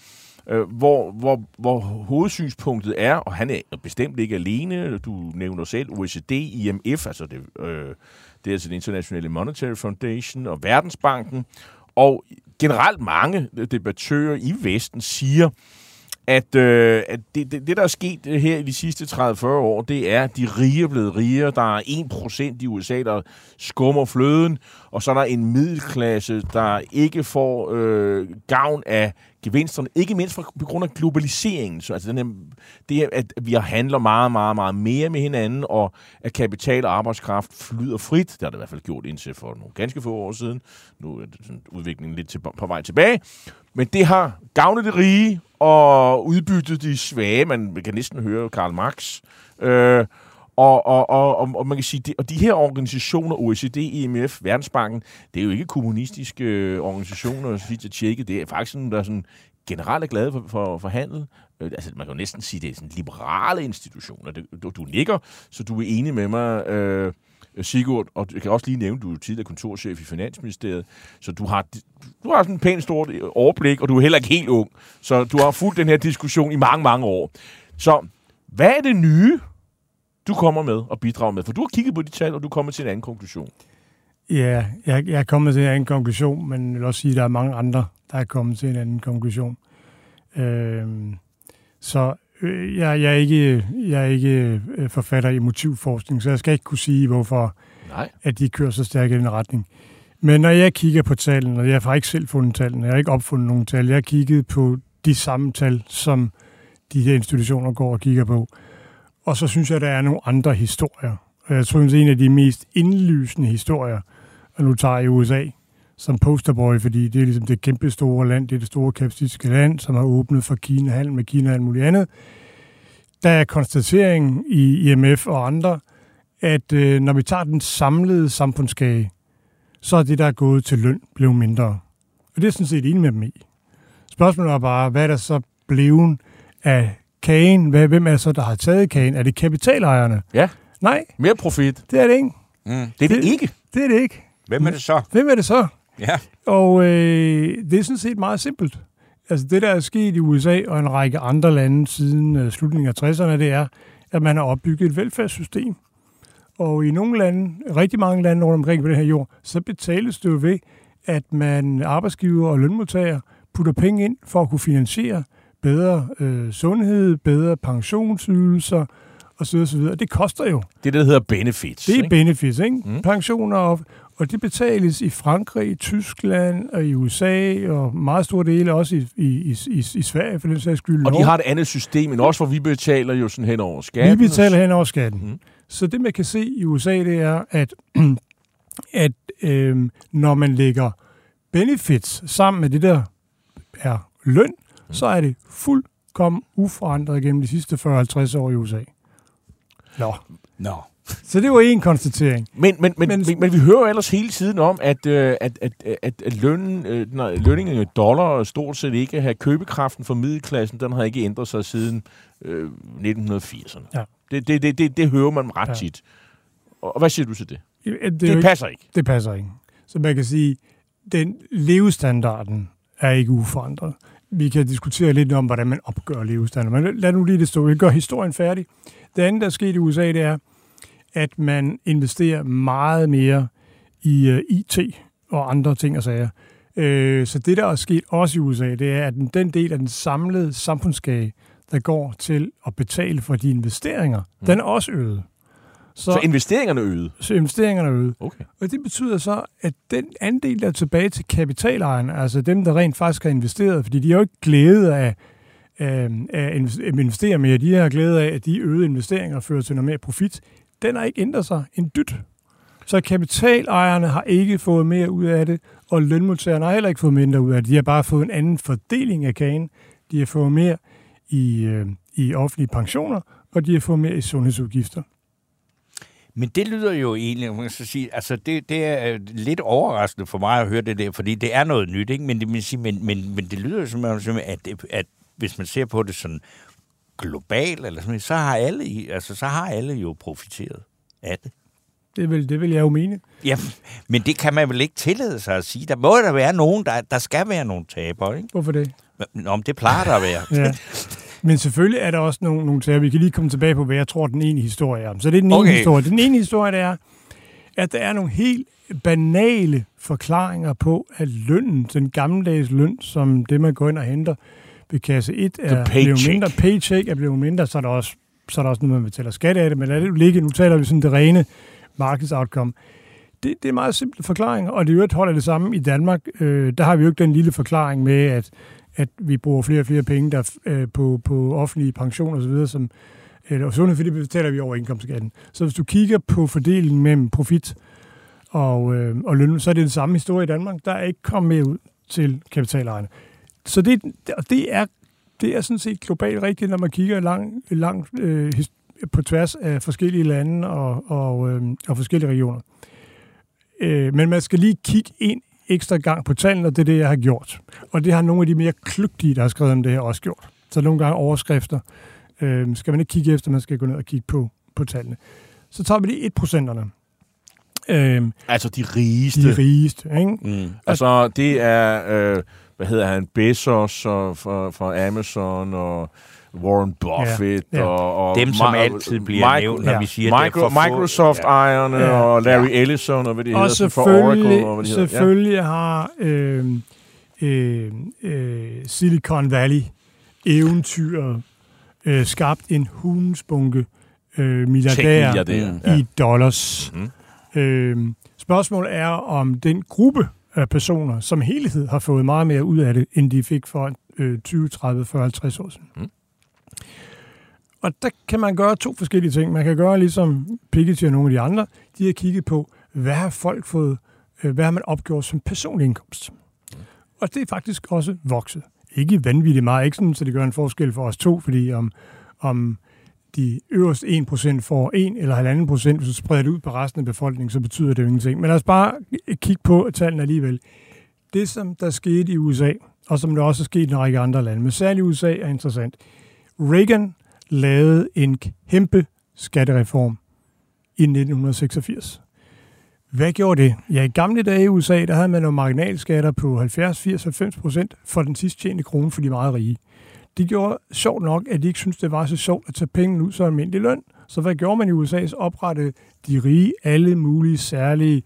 øh, hvor, hvor, hvor hovedsynspunktet er, og han er bestemt ikke alene, du nævner selv OECD, IMF, altså det, øh, det er altså den internationale Monetary Foundation og Verdensbanken, og generelt mange debattører i Vesten siger, at, øh, at det, det, det, der er sket øh, her i de sidste 30-40 år, det er, at de rige er blevet rigere. Der er 1% i USA, der skummer fløden, og så er der en middelklasse, der ikke får øh, gavn af gevinsterne, ikke mindst for, på grund af globaliseringen. Så, altså den her, det, er, at vi handler meget, meget, meget mere med hinanden, og at kapital og arbejdskraft flyder frit. Det har det i hvert fald gjort indtil for nogle ganske få år siden. Nu er det sådan udviklingen lidt til, på vej tilbage. Men det har gavnet de rige og udbyttet de svage. Man kan næsten høre Karl Marx. Øh, og, og, og, og, og man kan sige, det, og de her organisationer, OECD, IMF, Verdensbanken, det er jo ikke kommunistiske øh, organisationer, så vidt jeg tjekkede. Det er faktisk sådan, der er sådan generelt er glade for, for, for handel. Øh, altså, man kan jo næsten sige, det er sådan liberale institutioner. Det, du, du nikker, så du er enig med mig, øh, Øh, Sigurd, og jeg kan også lige nævne, du er tidligere kontorchef i Finansministeriet, så du har, du har sådan en pænt stort øh, overblik, og du er heller ikke helt ung, så du har fulgt den her diskussion i mange, mange år. Så hvad er det nye, du kommer med og bidrager med? For du har kigget på de tal, og du kommer til en anden konklusion. Ja, jeg, jeg er kommet til en anden konklusion, men jeg vil også sige, at der er mange andre, der er kommet til en anden konklusion. Øh, så jeg, jeg, er ikke, jeg er ikke øh, forfatter i motivforskning, så jeg skal ikke kunne sige, hvorfor Nej. at de kører så stærkt i den retning. Men når jeg kigger på tallene, og jeg har ikke selv fundet tallene, jeg har ikke opfundet nogen tal, jeg har kigget på de samme tal, som de her institutioner går og kigger på. Og så synes jeg, at der er nogle andre historier. Og jeg tror, at en af de mest indlysende historier, og nu tager jeg USA som posterboy, fordi det er ligesom det kæmpe store land, det er det store kapitalistiske land, som har åbnet for Kina, handel med Kina og alt muligt andet. Der er konstateringen i IMF og andre, at øh, når vi tager den samlede samfundskage, så er det, der er gået til løn, blevet mindre. Og det er sådan set enig med dem i. Spørgsmålet er bare, hvad er der så blevet af kagen? Hvad, hvem er det så, der har taget kagen? Er det kapitalejerne? Ja. Nej, Mere profit. det er det ikke. Mm. Det er det, Det- ikke. Det er det ikke. Hvem er det så? Hvem er det så? Ja. Og øh, det er sådan set meget simpelt. Altså det, der er sket i USA og en række andre lande siden øh, slutningen af 60'erne, det er, at man har opbygget et velfærdssystem. Og i nogle lande, rigtig mange lande rundt omkring på den her jord, så betales det jo ved, at man arbejdsgiver og lønmodtager putter penge ind for at kunne finansiere bedre øh, sundhed, bedre pensionsydelser osv. osv. Det koster jo. Det, der hedder benefits. Det er ikke? benefits, ikke? Mm. Mm. Pensioner og, Og det betales i Frankrig, i Tyskland og i USA, og meget store dele også i, i, i, i, Sverige, for den sags skyld. Og de har et andet system, end også hvor vi betaler jo sådan hen over skatten. Vi betaler hen over skatten. Mm. Så det, man kan se i USA, det er, at, at øh, når man lægger benefits sammen med det, der er løn, mm. så er det fuldkommen uforandret gennem de sidste 40-50 år i USA. Nå. Nå. Så det var en konstatering. Men, men, men, Men- men, vi hører ellers hele tiden om, at, øh, at, at, at, at lønnen, øh, nej, lønningen i dollar stort set ikke har købekraften for middelklassen, den har ikke ændret sig siden øh, 1980'erne. Ja. Det, det, det, det, det hører man ret Ja. tit. Og hvad siger du til det? Det, Det, passer ikke. det passer ikke. Så man kan sige, den levestandarden er ikke uforandret. Vi kan diskutere lidt om, hvordan man opgør levestandarden. Men lad nu lige det stå. Vi gør historien færdig. Det andet, der er sket i USA, det er, at man investerer meget mere i uh, IT og andre ting og sager. Øh, så det, der er sket også i USA, det er, at den, del af den samlede samfundskage, der går til at betale for de investeringer, mm. den er også øget. Så, så investeringerne er øget. så investeringerne er øget. Okay. Og det betyder så, at den andel, der er tilbage til kapitalejerne, altså dem, der rent faktisk har investeret, fordi de har jo ikke glæde af, af, af at investere mere, de har glæde af, at de øgede investeringer fører til noget mere profit, den har ikke ændret sig en dyt. Så kapitalejerne har ikke fået mere ud af det, og lønmodtagerne har heller ikke fået mindre ud af det. De har bare fået en anden fordeling af kagen. De har fået mere i, øh, i offentlige pensioner, og de har fået mere i sundhedsudgifter. Men det lyder jo egentlig, man skal så sige, altså det, det er øh, lidt overraskende for mig at høre det der, fordi det er noget nyt, ikke? Men, det, man sige, men, men, men det lyder jo som, at, at hvis man ser på det sådan globalt, eller sådan, så har alle, i- altså, så har alle jo profiteret af det. Det vil, det vil jeg jo mene. Ja, men det kan man vel ikke tillade sig at sige. Der må der være nogen, der, der skal være nogle tabere, ikke? Hvorfor det? Nå, men det plejer der at være. Ja. Men selvfølgelig er der også nogle, nogle sager. Vi kan lige komme tilbage på, hvad jeg tror, den ene historie er. Så det er den ene Okay. historie. Den ene historie, det er, at der er nogle helt banale forklaringer på, at lønnen, den gammeldags løn, som det, man går ind og henter kasse 1, er blevet mindre. Paycheck er blevet mindre, så er der også, så er der også noget, man betaler skat af det. Men lad det ligge. Nu taler vi sådan det rene markedsoutcome. Det, det er meget simple forklaringer, og det er jo et holder det samme i Danmark. Øh, der har vi jo ikke den lille forklaring med, at at vi bruger flere og flere penge der, øh, på, på offentlige pensioner osv., som, eller sundhed, fordi det betaler vi over indkomstskatten. Så hvis du kigger på fordelingen mellem profit og, øh, og løn, så er det den samme historie i Danmark. Der er ikke kommet mere ud til kapitalejerne. Så det, det er, det er sådan set globalt rigtigt, når man kigger langt lang, øh, på tværs af forskellige lande og, og, øh, og forskellige regioner. Øh, men man skal lige kigge ind ekstra gang på tallene, og det er det, jeg har gjort. Og det har nogle af de mere kløgtige, der har skrevet om det her, også gjort. Så nogle gange overskrifter øh, skal man ikke kigge efter, man skal gå ned og kigge på, på tallene. Så tager vi lige 1%'erne. Øh, Altså de rigeste. de rigeste, ikke? Mm. Altså, det er, øh, hvad hedder han, Bezos og for, for Amazon og Warren Buffett Ja, ja. og, og Dem, som altid bliver nævnt, når ja. vi siger, det er Micro, for få. Microsoft-ejerne Ja. og Larry Ellison og hvad det Og hedder, for selvfølgelig, Oracle og hvad det hedder. selvfølgelig har øh, øh, øh, Silicon Valley eventyret øh, skabt en hundsbunke øh, milliardærer. Mm. i dollars. Mm. Øh, spørgsmålet er, om den gruppe personer som helhed har fået meget mere ud af det, end de fik for øh, 20, 30, 40, 50 år siden. Mm. Og der kan man gøre to forskellige ting. Man kan gøre ligesom Piketty og nogle af de andre. De har kigget på, hvad har folk fået, øh, hvad har man opgjort som personlig indkomst. Og det er faktisk også vokset. Ikke vanvittigt meget, ikke sådan, så det gør en forskel for os to, fordi om, om de øverste 1% får 1 eller 1,5 procent, hvis du spreder det ud på resten af befolkningen, så betyder det jo ingenting. Men lad os bare kigge på tallene alligevel. Det, som der skete i USA, og som der også er sket i en række andre lande, men særligt USA er interessant. Reagan lavede en kæmpe skattereform i 1986. Hvad gjorde det? Ja, i gamle dage i USA, der havde man jo marginalskatter på 70, 80, 90 procent for den sidst tjente krone for de meget rige. Det gjorde sjovt nok, at de ikke syntes, det var så sjovt at tage penge ud som almindelig løn. Så hvad gjorde man i USA? Så oprettede de rige alle mulige særlige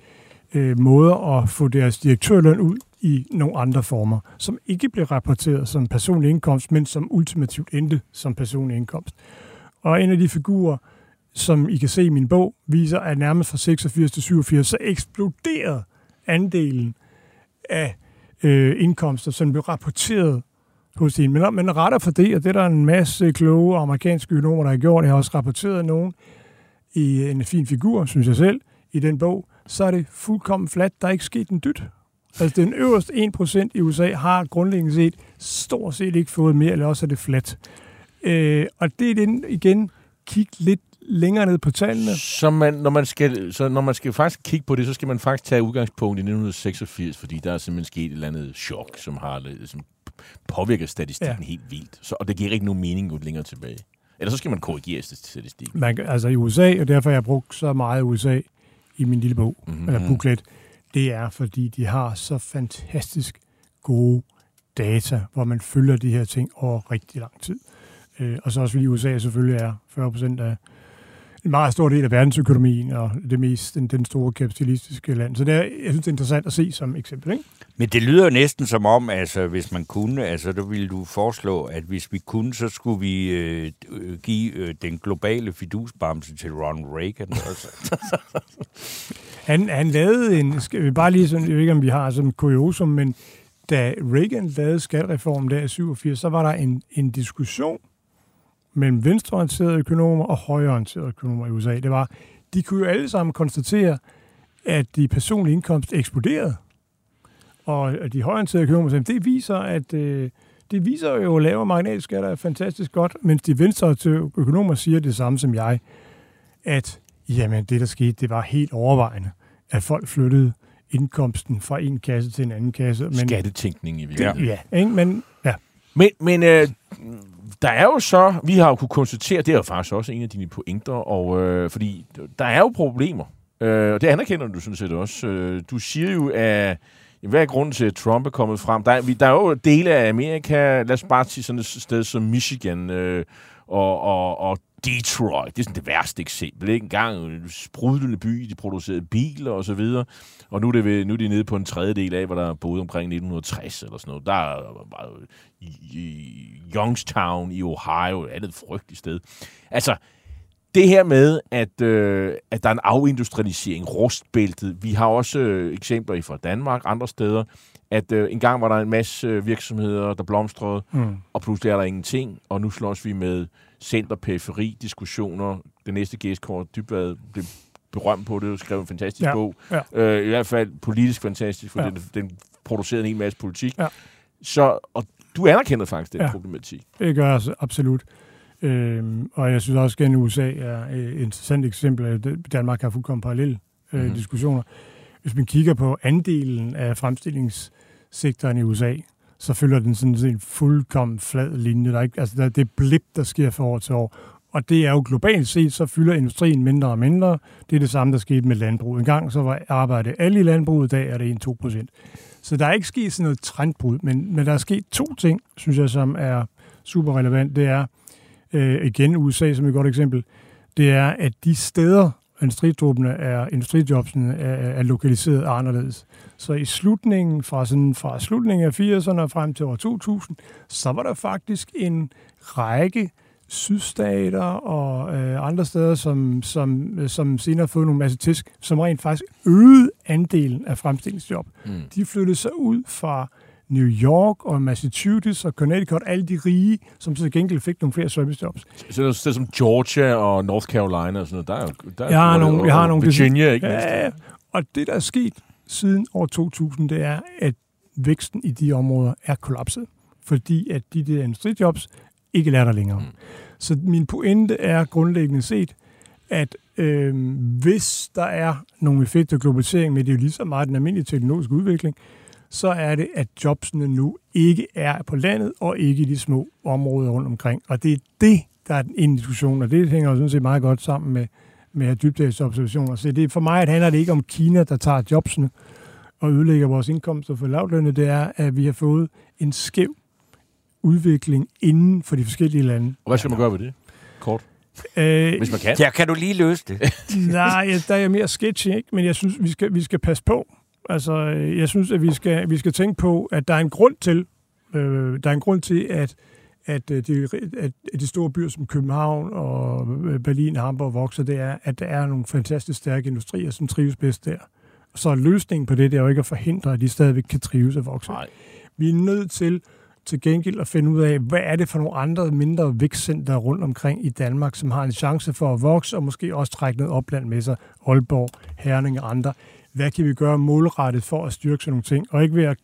øh, måder at få deres direktørløn ud i nogle andre former, som ikke blev rapporteret som personlig indkomst, men som ultimativt endte som personlig indkomst. Og en af de figurer, som I kan se i min bog, viser, at nærmest fra 86 til 87, så eksploderede andelen af øh, indkomster, som blev rapporteret hos en. Men, men retter for det, og det er der en masse kloge amerikanske økonomer, der har gjort, jeg har også rapporteret nogen i en fin figur, synes jeg selv, i den bog, så er det fuldkommen fladt. Der er ikke sket en dyt. Altså den øverste 1% i USA har grundlæggende set stort set ikke fået mere, eller også er det fladt. Øh, og det er den igen, kig lidt længere ned på tallene. Så, man, når, man skal, så når man skal faktisk kigge på det, så skal man faktisk tage udgangspunkt i 1986, fordi der er simpelthen sket et eller andet chok, som har som påvirker statistikken ja. helt vildt. Så, og det giver ikke nogen mening at gå længere tilbage. Eller så skal man korrigere statistikken. Man, altså i USA, og derfor har jeg brugt så meget USA i min lille bog, mm-hmm. eller booklet, det er, fordi de har så fantastisk gode data, hvor man følger de her ting over rigtig lang tid. Øh, og så også fordi USA selvfølgelig er 40 procent af en meget stor del af verdensøkonomien og det mest den, den store kapitalistiske land. Så det er, jeg synes, det er interessant at se som eksempel. Ikke? Men det lyder næsten som om, altså hvis man kunne, altså der ville du foreslå, at hvis vi kunne, så skulle vi øh, give øh, den globale fidusbamse til Ronald Reagan. Også. han, han lavede en, skal vi bare lige sådan, jeg ved ikke om vi har sådan en kuriosum, men da Reagan lavede skattereformen der i 87, så var der en, en diskussion mellem venstreorienterede økonomer og højreorienterede økonomer i USA. Det var, de kunne jo alle sammen konstatere, at de personlige indkomst eksploderede. Og de højreorienterede økonomer sagde, det viser, at øh, det viser jo, at lavere marginalskatter er fantastisk godt, mens de venstreorienterede økonomer siger det samme som jeg, at jamen, det, der skete, det var helt overvejende, at folk flyttede indkomsten fra en kasse til en anden kasse. Men, Skattetænkning i virkeligheden. Ja, ikke? men ja. Men, men øh, der er jo så, vi har jo kunne konstatere, det er jo faktisk også en af dine pointer, og øh, fordi der er jo problemer, øh, og det anerkender du sådan set også. Øh, du siger jo, at hvad er grunden til, at Trump er kommet frem? Der er, der er jo dele af Amerika, lad os bare sige sådan et sted som Michigan øh, og, og, og Detroit. Det er sådan det værste eksempel. Ikke? En gang en sprudlende by, de producerede biler og så videre. Og nu er, det ved, nu er de nede på en tredjedel af, hvor der boede omkring 1960 eller sådan noget. Der er bare Youngstown i Ohio, et andet frygteligt sted. Altså, det her med, at, øh, at der er en afindustrialisering, rustbæltet. Vi har også øh, eksempler fra Danmark, andre steder, at øh, engang var der en masse øh, virksomheder, der blomstrede, mm. og pludselig er der ingenting, og nu slås vi med center-periferi-diskussioner. Det næste gæstkort, Dybvad, blev berømt på det, og skrev en fantastisk ja. bog. Ja. Øh, I hvert fald politisk fantastisk, for ja. den, den producerede en hel masse politik. Ja. Så, og du anerkender faktisk den ja. problematik. Det gør jeg absolut. Øhm, og jeg synes også, at USA er et interessant eksempel. At Danmark har fuldkommen parallelle øh, mm-hmm. diskussioner. Hvis man kigger på andelen af fremstillingssektoren i USA, så følger den sådan en fuldkommen flad linje. Der er ikke, altså der, det er blip, der sker fra år til år. Og det er jo globalt set, så fylder industrien mindre og mindre. Det er det samme, der skete med landbruget. En gang så var arbejde alle i landbruget, i dag er det 1-2 procent. Så der er ikke sket sådan noget trendbrud, men, men der er sket to ting, synes jeg, som er super relevant. Det er, øh, igen USA som et godt eksempel, det er, at de steder, industritruppene er, industrijobsene er, er lokaliseret anderledes. Så i slutningen, fra, sådan, fra slutningen af 80'erne og frem til år 2000, så var der faktisk en række sydstater og øh, andre steder, som, som, som senere har fået nogle masse tisk, som rent faktisk øgede andelen af fremstillingsjob. Mm. De flyttede sig ud fra New York og Massachusetts og Connecticut, alle de rige, som til gengæld fik nogle flere servicejobs. Så det er så som Georgia og North Carolina og sådan noget, der er jo... Der jeg har nogle, jeg har nogle Virginia, ikke mindst. Ja, og det, der er sket siden år 2000, det er, at væksten i de områder er kollapset, fordi at de der industrijobs ikke lærer der længere. Mm. Så min pointe er grundlæggende set, at øh, hvis der er nogle effekter af globalisering, men det er jo lige så meget den almindelige teknologiske udvikling, så er det, at jobsene nu ikke er på landet og ikke i de små områder rundt omkring. Og det er det, der er en diskussion, og det hænger jo sådan set meget godt sammen med, med observationer. Så det, for mig at handler det ikke om Kina, der tager jobsene og ødelægger vores indkomster for lavlønne. Det er, at vi har fået en skæv udvikling inden for de forskellige lande. Og hvad skal man gøre ved det? Kort. Øh, Hvis man kan. Ja, kan du lige løse det? nej, der er jeg mere sketchy, ikke? men jeg synes, vi skal, vi skal passe på. Altså, jeg synes, at vi skal, vi skal tænke på, at der er en grund til, øh, der er en grund til, at, at, øh, de, at, de store byer som København og øh, Berlin og Hamburg vokser, det er, at der er nogle fantastisk stærke industrier, som trives bedst der. Så løsningen på det, det er jo ikke at forhindre, at de stadigvæk kan trives og vokse. Nej. Vi er nødt til til gengæld at finde ud af, hvad er det for nogle andre mindre vækstcenter rundt omkring i Danmark, som har en chance for at vokse, og måske også trække noget opland med sig, Aalborg, Herning og andre. Hvad kan vi gøre målrettet for at styrke sådan nogle ting, og ikke ved at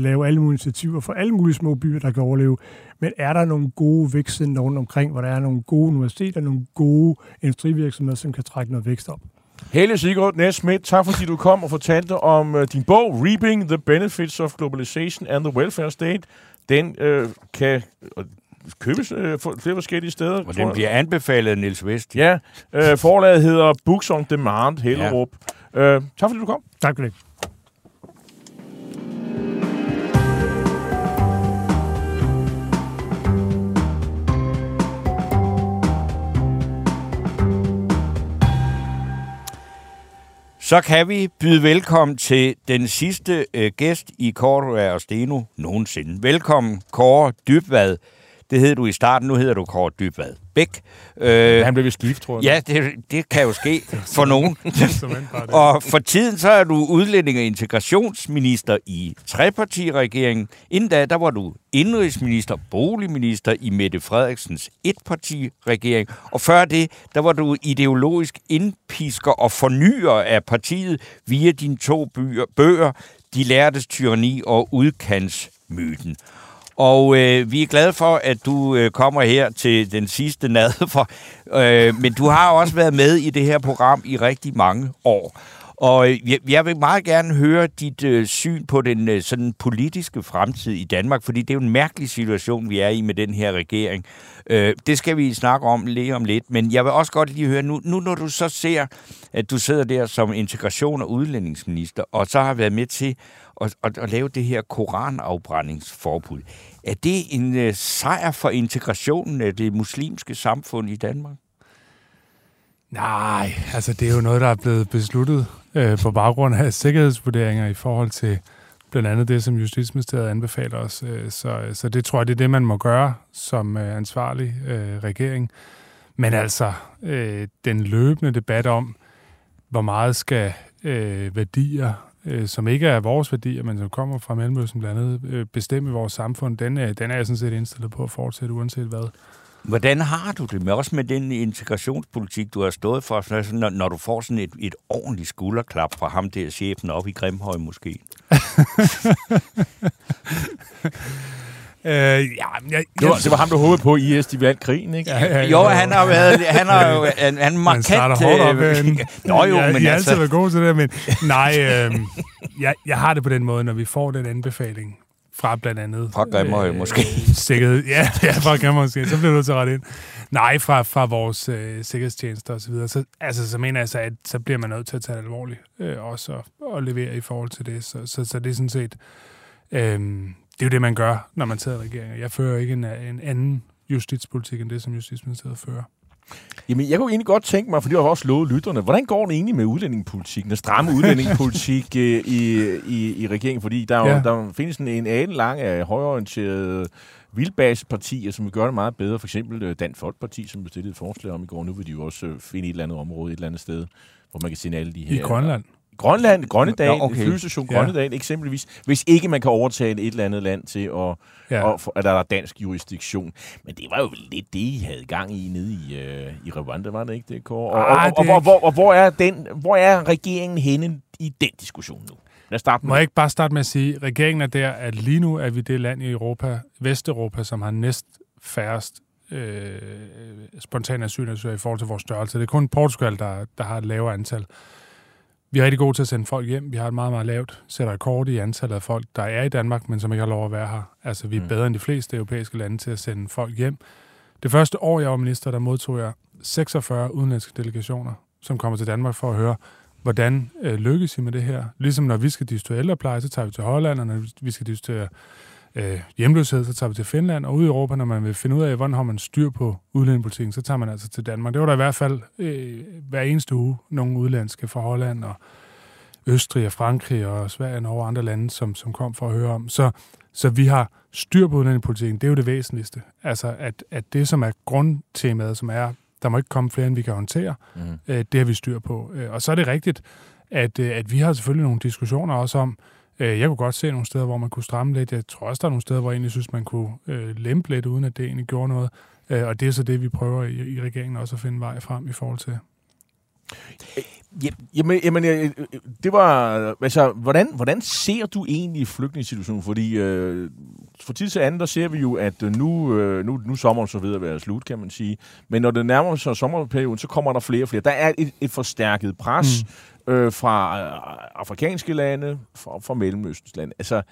lave alle mulige initiativer for alle mulige små byer, der kan overleve, men er der nogle gode vækstcenter rundt omkring, hvor der er nogle gode universiteter, nogle gode industrivirksomheder, som kan trække noget vækst op? Helle Sigurd Nesmith, tak fordi du kom og fortalte om uh, din bog, Reaping the Benefits of Globalization and the Welfare State. Den øh, kan øh, købes øh, for flere forskellige steder. Og den bliver anbefalet af Niels Vest. Ja, øh, forlaget hedder Books on Demand, Hellerup. Ja. Øh, tak fordi du kom. Tak for det. Så kan vi byde velkommen til den sidste øh, gæst i Kåre og Steno nogensinde. Velkommen, Kåre Dybvad. Det hed du i starten, nu hedder du Kåre Dybvad Bæk. Øh, han blev ved skift, tror jeg. Ja, det, det kan jo ske for nogen. og for tiden så er du udlænding og integrationsminister i trepartiregeringen. Inden da, der var du indrigsminister, boligminister i Mette Frederiksens etpartiregering. Og før det, der var du ideologisk indpisker og fornyer af partiet via dine to bøger, bøger De lærtes tyranni og udkantsmyten. Og øh, vi er glade for, at du øh, kommer her til den sidste nad. For, øh, men du har også været med i det her program i rigtig mange år. Og øh, jeg, jeg vil meget gerne høre dit øh, syn på den øh, sådan politiske fremtid i Danmark, fordi det er jo en mærkelig situation, vi er i med den her regering. Øh, det skal vi snakke om lige om lidt, men jeg vil også godt lige høre, nu, nu når du så ser, at du sidder der som integration- og udlændingsminister, og så har været med til at, at, at lave det her koranafbrændingsforbud. Er det en øh, sejr for integrationen af det muslimske samfund i Danmark? Nej, altså det er jo noget, der er blevet besluttet øh, på baggrund af sikkerhedsvurderinger i forhold til blandt andet det, som Justitsministeriet anbefaler os. Øh, så, så det tror jeg, det er det, man må gøre som øh, ansvarlig øh, regering. Men altså, øh, den løbende debat om, hvor meget skal øh, værdier øh, som ikke er vores værdier, men som kommer fra Mellemøsten blandt andet, øh, bestemme vores samfund, den, øh, den er jeg sådan set indstillet på at fortsætte, uanset hvad. Hvordan har du det med også med den integrationspolitik, du har stået for, sådan, når, når du får sådan et, et ordentligt skulderklap fra ham der chefen op i Grimhøj måske? Øh, ja, jeg, jeg, det, var, det var ham, du håbede på, IS, de vandt krigen, ikke? Ja, ja, jo, han har været, han har jo, han, han markant... Man hårdt op, øh, Nå jo, jeg, men jeg altså... altid været god til det, men nej, øh, jeg, jeg har det på den måde, når vi får den anbefaling fra blandt andet... Fra Grimmerhøj øh, måske. Sikkerhed, ja, ja, fra Grimmerhøj måske. Så bliver du til ret ind. Nej, fra, fra vores øh, sikkerhedstjenester osv. Så, videre. så, altså, så mener jeg så, at så bliver man nødt til at tage det alvorligt. Øh, også at levere i forhold til det. Så, så, så det er sådan set... Øh, det er jo det, man gør, når man tager regeringer. Jeg fører ikke en, en anden justitspolitik end det, som Justitsministeriet fører. Jamen, jeg kunne egentlig godt tænke mig, for det har også lovet lytterne, hvordan går det egentlig med udlændingepolitikken, den stramme udlændingepolitik øh, i, i, i regeringen? Fordi der, ja. der findes en, en anden lang af højorienterede vildbasepartier, som gøre det meget bedre. For eksempel øh, Dansk Folkeparti, som bestillede et forslag om i går. Nu vil de jo også øh, finde et eller andet område, et eller andet sted, hvor man kan sende alle de her... I Grønland? Grønland, Grønnedal, ja, okay. flyvestation Grønnedal, ja. eksempelvis, hvis ikke man kan overtage et eller andet land til, at, ja. at, at der er dansk jurisdiktion. Men det var jo lidt det, I havde gang i nede i, uh, i Rwanda, var det ikke det, Kåre? Og, ah, og, og, og, hvor, og hvor, er den, hvor er regeringen henne i den diskussion nu? Lad os starte med. Må jeg ikke bare starte med at sige, at regeringen er der, at lige nu er vi det land i Europa, Vesteuropa, som har næst færrest øh, spontane asylansøgere i forhold til vores størrelse. Det er kun Portugal, der, der har et lavere antal. Vi er rigtig gode til at sende folk hjem. Vi har et meget, meget lavt sætter rekord i antallet af folk, der er i Danmark, men som ikke har lov at være her. Altså, vi er mm. bedre end de fleste europæiske lande til at sende folk hjem. Det første år, jeg var minister, der modtog jeg 46 udenlandske delegationer, som kommer til Danmark for at høre, hvordan øh, lykkes I med det her? Ligesom når vi skal diskutere ældrepleje, så tager vi til Holland, og når vi skal diskutere øh, hjemløshed, så tager vi til Finland, og ude i Europa, når man vil finde ud af, hvordan har man styr på udlændingepolitikken, så tager man altså til Danmark. Det var der i hvert fald øh, hver eneste uge nogle udlandske fra Holland og Østrig og Frankrig og Sverige og andre lande, som, som kom for at høre om. Så, så vi har styr på udlændingepolitikken. Det er jo det væsentligste. Altså, at, at det, som er grundtemaet, som er, der må ikke komme flere, end vi kan håndtere, mm. øh, det har vi styr på. Øh, og så er det rigtigt, at, øh, at vi har selvfølgelig nogle diskussioner også om, øh, jeg kunne godt se nogle steder, hvor man kunne stramme lidt. Jeg tror også, der er nogle steder, hvor jeg egentlig synes, man kunne øh, lempe lidt, uden at det egentlig gjorde noget. Øh, og det er så det, vi prøver i, i regeringen også at finde vej frem i forhold til. Jamen, jamen øh, det var... Altså, hvordan, hvordan ser du egentlig flygtningssituationen? Fordi øh, for tid til anden, der ser vi jo, at øh, nu, øh, nu, nu sommeren så ved at være slut, kan man sige. Men når det nærmer sig sommerperioden, så kommer der flere og flere. Der er et, et forstærket pres mm øh, fra øh, afrikanske lande, fra, fra Mellemøstens lande. Altså,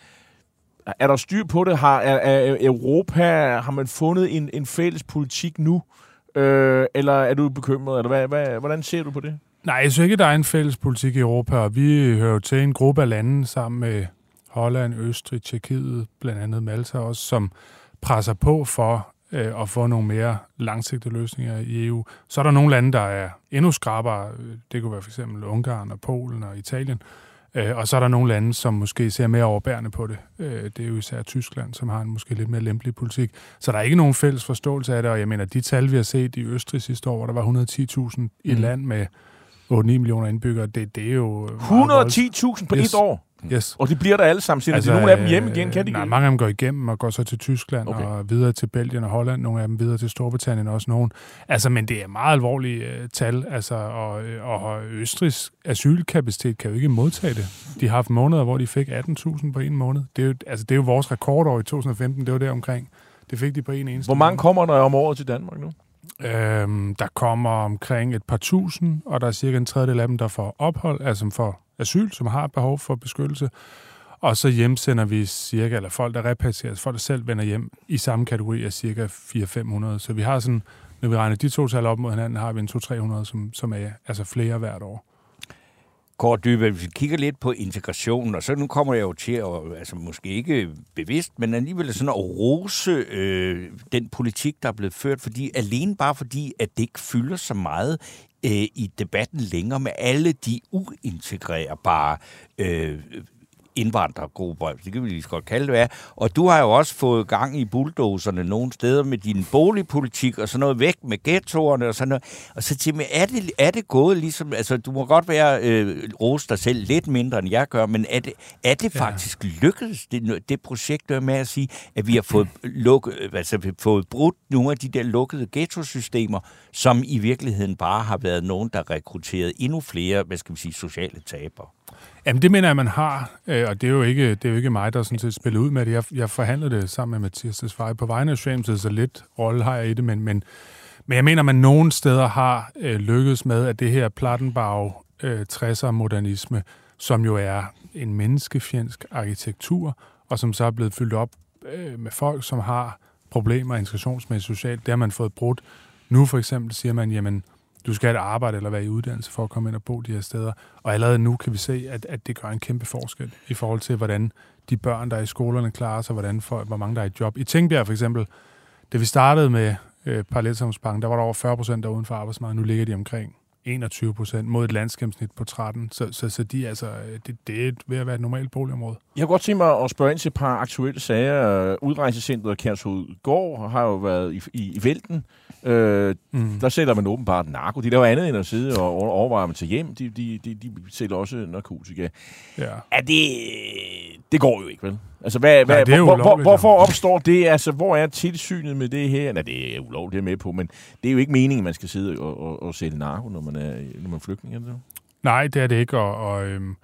er der styr på det? Har er, er Europa, har man fundet en, en fælles politik nu? Øh, eller er du bekymret? Eller hvad, hvad, hvordan ser du på det? Nej, jeg synes ikke, der er en fælles politik i Europa, og vi hører jo til en gruppe af lande sammen med Holland, Østrig, Tjekkiet, blandt andet Malta også, som presser på for øh, at få nogle mere langsigtede løsninger i EU. Så er der nogle lande, der er endnu skrabere. Det kunne være for eksempel Ungarn og Polen og Italien. Øh, og så er der nogle lande, som måske ser mere overbærende på det. Øh, det er jo især Tyskland, som har en måske lidt mere lempelig politik. Så der er ikke nogen fælles forståelse af det, og jeg mener, de tal, vi har set i Østrig sidste år, hvor der var 110.000 i mm. land med 8-9 millioner indbyggere, det, det er jo... 110.000 på yes. et år? Yes. Og de bliver der alle sammen. Sender altså, de nogle af dem hjem igen? Kan de nej, mange af dem går igennem og går så til Tyskland okay. og videre til Belgien og Holland. Nogle af dem videre til Storbritannien også nogen. Altså, men det er meget alvorlige uh, tal. Altså, og, øh, og Østrigs asylkapacitet kan jo ikke modtage det. De har haft måneder, hvor de fik 18.000 på en måned. Det er, jo, altså, det er jo vores rekordår i 2015. Det var der omkring. Det fik de på en eneste Hvor mange kommer der om året til Danmark nu? Øhm, der kommer omkring et par tusind, og der er cirka en tredjedel af dem, der får ophold, altså får asyl, som har behov for beskyttelse. Og så hjemsender vi cirka, eller folk, der repatrieres, altså folk, der selv vender hjem, i samme kategori af cirka 400-500. Så vi har sådan, når vi regner de to tal op mod hinanden, har vi en 200-300, som, som er altså flere hvert år. Kort Dybe, hvis vi kigger lidt på integrationen, og så nu kommer jeg jo til at, altså måske ikke bevidst, men alligevel sådan at rose øh, den politik, der er blevet ført, fordi alene bare fordi, at det ikke fylder så meget øh, i debatten længere med alle de uintegrerbare øh, indvandrergrupper, det kan vi lige så godt kalde det være. Og du har jo også fået gang i bulldozerne nogle steder med din boligpolitik og sådan noget væk med ghettoerne og sådan noget. Og så til mig, er det, er det gået ligesom, altså du må godt være øh, rose dig selv lidt mindre end jeg gør, men er det, er det ja. faktisk lykkedes, det, det projekt der med at sige, at vi har fået, lukket, altså, fået brudt nogle af de der lukkede ghettosystemer, som i virkeligheden bare har været nogen, der rekrutteret endnu flere, hvad skal vi sige, sociale tabere? Jamen, det mener jeg, man har, øh, og det er jo ikke, det er jo ikke mig, der sådan set spiller ud med det. Jeg, jeg forhandlede det sammen med Mathias Desvej på vegne af Socialdemokratiet, så lidt rolle har jeg i det, men, men, men jeg mener, man nogen steder har øh, lykkedes med, at det her Plattenbag øh, 60'er modernisme, som jo er en menneskefjendsk arkitektur, og som så er blevet fyldt op øh, med folk, som har problemer integrationsmæssigt socialt, det har man fået brudt. Nu for eksempel siger man, jamen, du skal have et arbejde eller være i uddannelse for at komme ind og bo de her steder. Og allerede nu kan vi se, at, at det gør en kæmpe forskel i forhold til, hvordan de børn, der er i skolerne, klarer sig, hvordan for, hvor mange der er i job. I Tænkbjerg for eksempel, da vi startede med øh, parallelsamfundsbanken, der var der over 40 procent der uden for arbejdsmarkedet. Nu ligger de omkring 21 procent mod et landsgennemsnit på 13. Så, så, så de, altså, det, det er ved at være et normalt boligområde. Jeg har godt tænkt mig at spørge ind til et par aktuelle sager. Udrejsecentret Kærshovedgård har jo været i, i, i vælten. Øh, mm. Der sælger man åbenbart narko. De laver andet end at sidde og overveje at tage hjem. De, de, de, de sælger også narkotika. Ja. Er det... Det går jo ikke, vel? Altså, hvad, hvad, Nej, hvor, hvor, hvorfor opstår det? Altså, hvor er tilsynet med det her? Nej, det er ulovligt, det er med på, men det er jo ikke meningen, at man skal sidde og, og, og sælge narko, når man er, når man er flygtning. Er det Nej, det er det ikke, og, og øhm,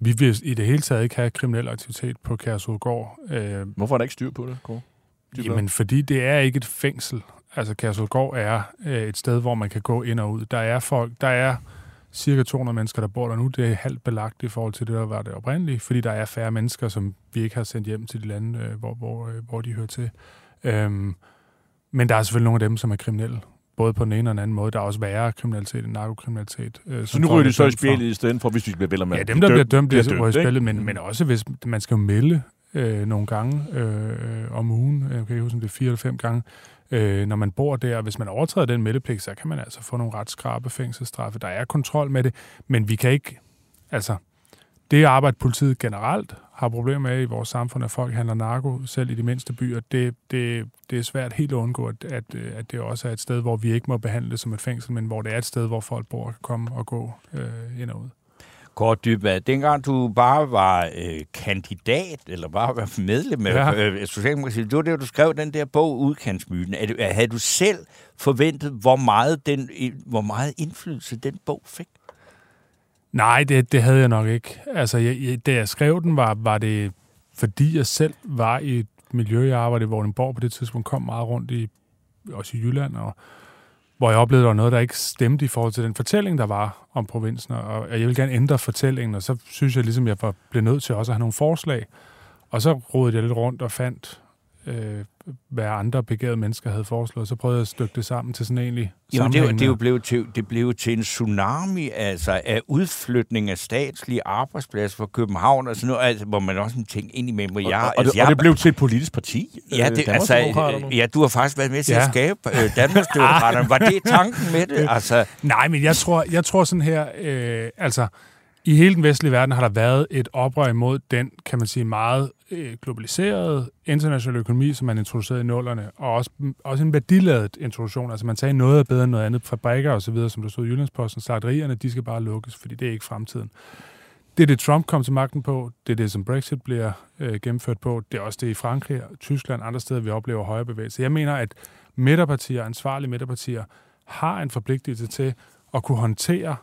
vi vil i det hele taget ikke have kriminel aktivitet på Kærsudgård. Øh, Hvorfor er der ikke styr på det, Kåre? Jamen, fordi det er ikke et fængsel. Altså, Kærsudgård er øh, et sted, hvor man kan gå ind og ud. Der er folk, der er cirka 200 mennesker, der bor der nu. Det er halvt belagt i forhold til det, der var det oprindelige, fordi der er færre mennesker, som vi ikke har sendt hjem til de lande, øh, hvor, hvor, øh, hvor de hører til. Øhm, men der er selvfølgelig nogle af dem, som er kriminelle, både på den ene og den anden måde. Der er også værre kriminalitet end narkokriminalitet. Øh, så nu ryger de så i spillet i stedet for, hvis vi bliver vel med? Ja, dem, der dømt, bliver dømt, bliver dømt, i spillet, men, men også hvis man skal jo melde øh, nogle gange øh, om ugen, jeg kan ikke huske, om det er fire eller fem gange, øh, når man bor der. Hvis man overtræder den meldepligt, så kan man altså få nogle ret skrabe fængselsstraffe. Der er kontrol med det, men vi kan ikke, altså, det arbejde, politiet generelt har problemer med i vores samfund, at folk handler narko, selv i de mindste byer, det, det, det er svært helt at undgå, at, at, at det også er et sted, hvor vi ikke må behandle det som et fængsel, men hvor det er et sted, hvor folk bor, kan komme og gå øh, ind og ud. Kort Dybvad, dengang du bare var øh, kandidat, eller bare var medlem af Ja. øh, Socialdemokratiet, det var det, du skrev den der bog, Udkantsmyten. Er det, havde du selv forventet, hvor meget, den, hvor meget indflydelse den bog fik? Nej, det, det havde jeg nok ikke. Altså, jeg, jeg, da jeg skrev den, var, var det fordi jeg selv var i et miljø, jeg arbejdede i Vordingborg på det tidspunkt, kom meget rundt i, også i Jylland, og hvor jeg oplevede, at der var noget, der ikke stemte i forhold til den fortælling, der var om provinsen, og jeg ville gerne ændre fortællingen, og så synes jeg ligesom, jeg var, blev nødt til også at have nogle forslag. Og så rodede jeg lidt rundt og fandt, øh, hvad andre begavede mennesker havde foreslået. Så prøvede jeg at stykke det sammen til sådan en egentlig Jamen, det, jo- det, jo blevet til, det blev til en tsunami altså, af udflytning af statslige arbejdspladser fra København, og sådan noget, altså, hvor man også tænker ind imellem, hvor jeg... og, og, altså, det, jeg, og det blev til et politisk parti. Ja, øh, det, altså, øh, ja, du har faktisk været med til Ja. at skabe øh, Danmarksdemokraterne. Var det tanken med det? Altså, Nej, men jeg tror, jeg tror sådan her, øh, altså i hele den vestlige verden har der været et oprør imod den, kan man sige, meget øh, globaliseret international økonomi, som man introducerede i nullerne, og også, også en værdiladet introduktion. Altså man sagde noget er bedre end noget andet, fabrikker og så videre, som der stod i Jyllandsposten, slagterierne, de skal bare lukkes, fordi det er ikke fremtiden. Det er det, Trump kom til magten på. Det er det, som Brexit bliver øh, gennemført på. Det er også det i Frankrig, Tyskland og andre steder, vi oplever højere bevægelse. Jeg mener, at midterpartier, ansvarlige midterpartier, har en forpligtelse til at kunne håndtere,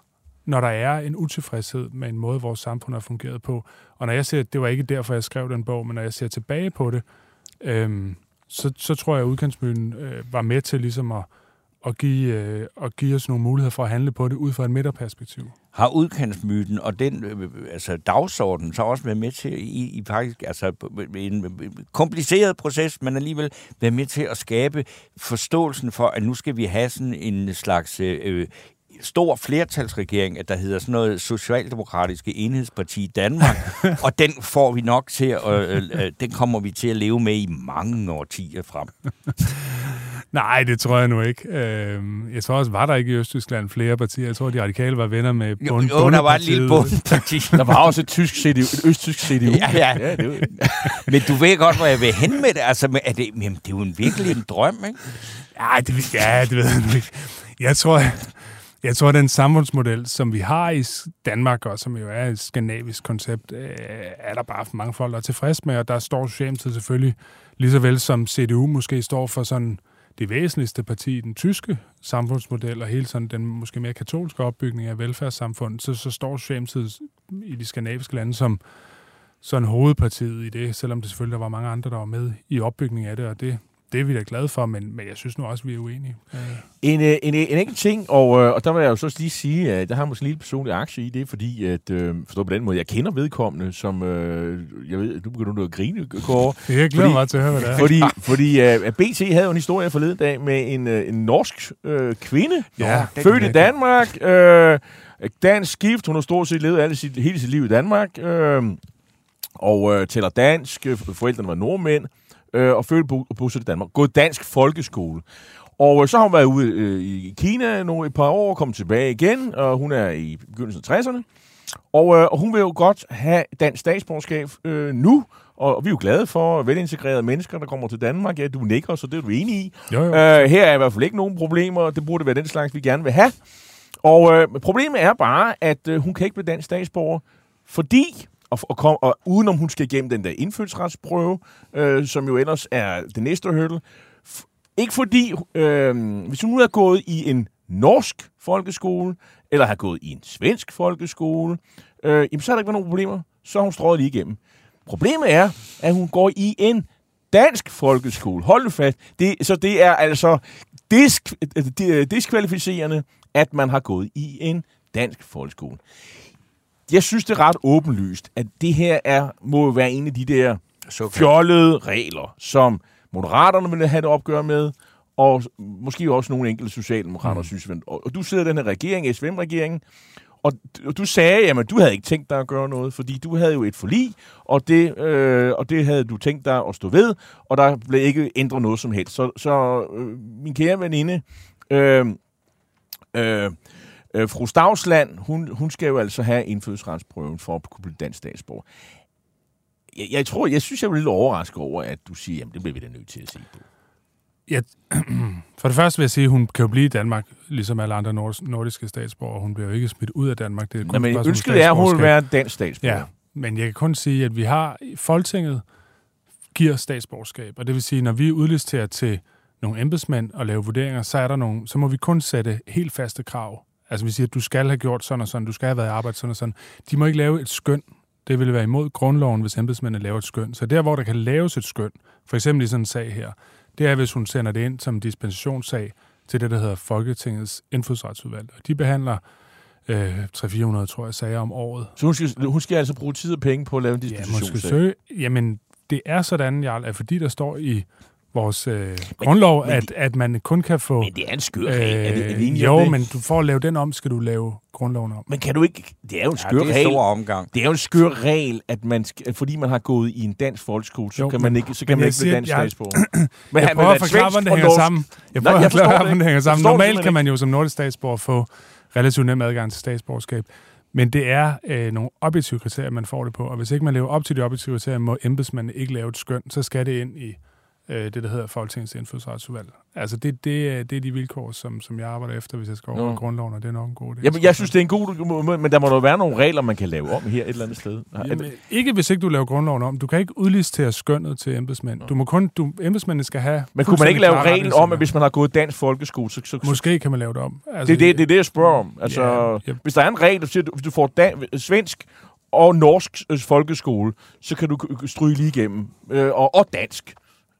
når der er en utilfredshed med en måde, vores samfund har fungeret på. Og når jeg ser, det var ikke derfor, jeg skrev den bog, men når jeg ser tilbage på det, øhm, så, så tror jeg, at udkantsmyen øh, var med til ligesom at, at, give, øh, at give os nogle muligheder for at handle på det ud fra et midterperspektiv. har udkantsmyten og den øh, øh altså dagsorden så også været med til i, i faktisk altså en kompliceret proces, men alligevel været med til at skabe forståelsen for, at nu skal vi have sådan en slags øh, øh stor flertalsregering, at der hedder sådan noget Socialdemokratiske Enhedsparti i Danmark, og den får vi nok til at, øh, øh, den kommer vi til at leve med i mange årtier frem. Nej, det tror jeg nu ikke. Øhm, jeg tror også, var der ikke i Østtyskland flere partier. Jeg tror, de radikale var venner med Jo, bund, jo der var et lille bundparti. Der var også et tysk CDU, et østtysk CDU. Ja, ja. ja det var, Men du ved godt, hvor jeg vil hen med det. Altså, er det, jamen, det er jo en virkelig en drøm, ikke? Ja, det, ja, det ved jeg ikke. Jeg tror, jeg tror, den samfundsmodel, som vi har i Danmark, og som jo er et skandinavisk koncept, øh, er der bare for mange folk, der er tilfreds med, og der står Socialdemokratiet selvfølgelig lige så vel som CDU måske står for sådan det væsentligste parti i den tyske samfundsmodel, og hele sådan den måske mere katolske opbygning af velfærdssamfundet, så, så står Socialdemokratiet i de skandinaviske lande som sådan hovedpartiet i det, selvom det selvfølgelig der var mange andre, der var med i opbygningen af det, og det, det er vi da glade for, men, men jeg synes nu også, vi er uenige. Øh, En, øh, en, en enkelt ting, og, øh, og der vil jeg jo så lige sige, at der har måske en lille personlig aktie i det, fordi at, øh, forstå på den måde, jeg kender vedkommende, som, øh, jeg ved, du begynder nu at grine, Kåre, Jeg glæder mig til at høre, hvad det er. fordi, fordi øh, BT havde jo en historie forleden dag med en, øh, en norsk øh, kvinde, Ja, født i Danmark, øh, dansk gift, hun har stort set levet alle sit, hele sit liv i Danmark, øh, og øh, taler dansk, øh, forældrene var nordmænd, øh, og født og bosat i Danmark, gået dansk folkeskole. Og øh, så har hun været ude øh, i Kina nogle, et par år, kommet tilbage igen, og hun er i begyndelsen af 60'erne. Og, øh, og hun vil jo godt have dansk statsborgerskab øh, nu, og, vi er jo glade for velintegrerede mennesker, der kommer til Danmark. Ja, du nikker, så det er du enig i. Jo, jo. Øh, her er i hvert fald ikke nogen problemer, det burde være den slags, vi gerne vil have. Og øh, problemet er bare, at øh, hun kan ikke blive dansk statsborger, fordi, og, og, kom, og udenom hun skal igennem den der indfødsretsprøve, øh, som jo ellers er det næste hurdle, f- ikke fordi, øh, hvis hun nu har gået i en norsk folkeskole, eller har gået i en svensk folkeskole, øh, jamen, så har der ikke været nogen problemer. Så har hun strået lige igennem. Problemet er, at hun går i en dansk folkeskole. Hold nu fast. Det, så det er altså disk, øh, øh, diskvalificerende, at man har gået i en dansk folkeskole. Jeg synes, det er ret åbenlyst, at det her er, må være en af de der Så fjollede regler, som moderaterne vil have det opgør med, og måske også nogle enkelte socialdemokrater mm. synes. Og, du sidder i den her regering, SVM-regeringen, og, du sagde, jamen du havde ikke tænkt dig at gøre noget, fordi du havde jo et forlig, og det, øh, og det havde du tænkt dig at stå ved, og der blev ikke ændret noget som helst. Så, så øh, min kære veninde, øh, øh, Øh, fru Stavsland, hun, hun skal jo altså have indfødsretsprøven for at kunne blive dansk statsborger. Jeg, jeg tror, jeg synes, jeg er lidt overrasket over, at du siger, jamen det bliver vi da nødt til at se på. Ja, for det første vil jeg sige, at hun kan jo blive i Danmark, ligesom alle andre nord- nordiske statsborgere. Hun bliver jo ikke smidt ud af Danmark. Det er kun Nå, men ønsket er, at hun vil være dansk statsborger. Ja, men jeg kan kun sige, at vi har Folketinget giver statsborgerskab, og det vil sige, når vi udlisterer til nogle embedsmænd og lave vurderinger, så er der nogle, så må vi kun sætte helt faste krav. Altså vi siger, at du skal have gjort sådan og sådan, du skal have været i arbejde sådan og sådan. De må ikke lave et skøn. Det ville være imod grundloven, hvis embedsmændene laver et skøn. Så der, hvor der kan laves et skøn, for eksempel i sådan en sag her, det er, hvis hun sender det ind som en dispensationssag til det, der hedder Folketingets indfødsretsudvalg. Og de behandler øh, 300-400, tror jeg, sager om året. Så hun skal, hun skal altså bruge tid og penge på at lave en Ja, disposition. måske søge. Jamen, det er sådan, Jarl, at fordi der står i vores øh, grundlov, men at, at man kun kan få... Men det er en skør regel. er det, er vi Øh, om jo, det? men du for at lave den om, skal du lave grundloven om. Men kan du ikke... Det er jo en Ja, skør det er regel. omgang. Det er jo en skør regel, at man fordi man har gået i en dansk folkeskole, så Jo, kan man ikke, så kan man ikke blive siger, dansk jeg- statsborger. Men Jeg han- prøver at forklare, hvordan det hænger sammen. Jeg prøver at forklare, hvordan det hænger sammen. Normalt kan man jo som nordisk statsborger få relativt nem adgang til statsborgerskab. Men det er øh, nogle objektive kriterier, man får det på. Og hvis ikke man lever op til de objektive kriterier, må embedsmanden ikke lave et skøn, så skal det ind i øh, det, der hedder Folketingets indfødsretsudvalg. Altså, det, det, er- det er de vilkår, som, som jeg arbejder efter, hvis jeg skal over grundloven, og det er nok en god idé. Jamen, jeg synes, det er en god måde, men der må der være nogle regler, man kan lave om her et eller andet sted. Jamen, ikke hvis ikke du laver grundloven om. Du kan ikke udlistere skønnet til embedsmænd. Du må kun, du, embedsmændene skal have... men kunne man ikke lave reglen om, at hvis man har gået dansk folkeskole, så... så Måske kan man lave det om. Altså, det, er det, det er det, jeg spørger om. Altså, Ja, ja. hvis der er en regel, der siger, at hvis du får dan- svensk og norsk øh, folkeskole, så kan du stryge lige igennem. Øh, og, og dansk.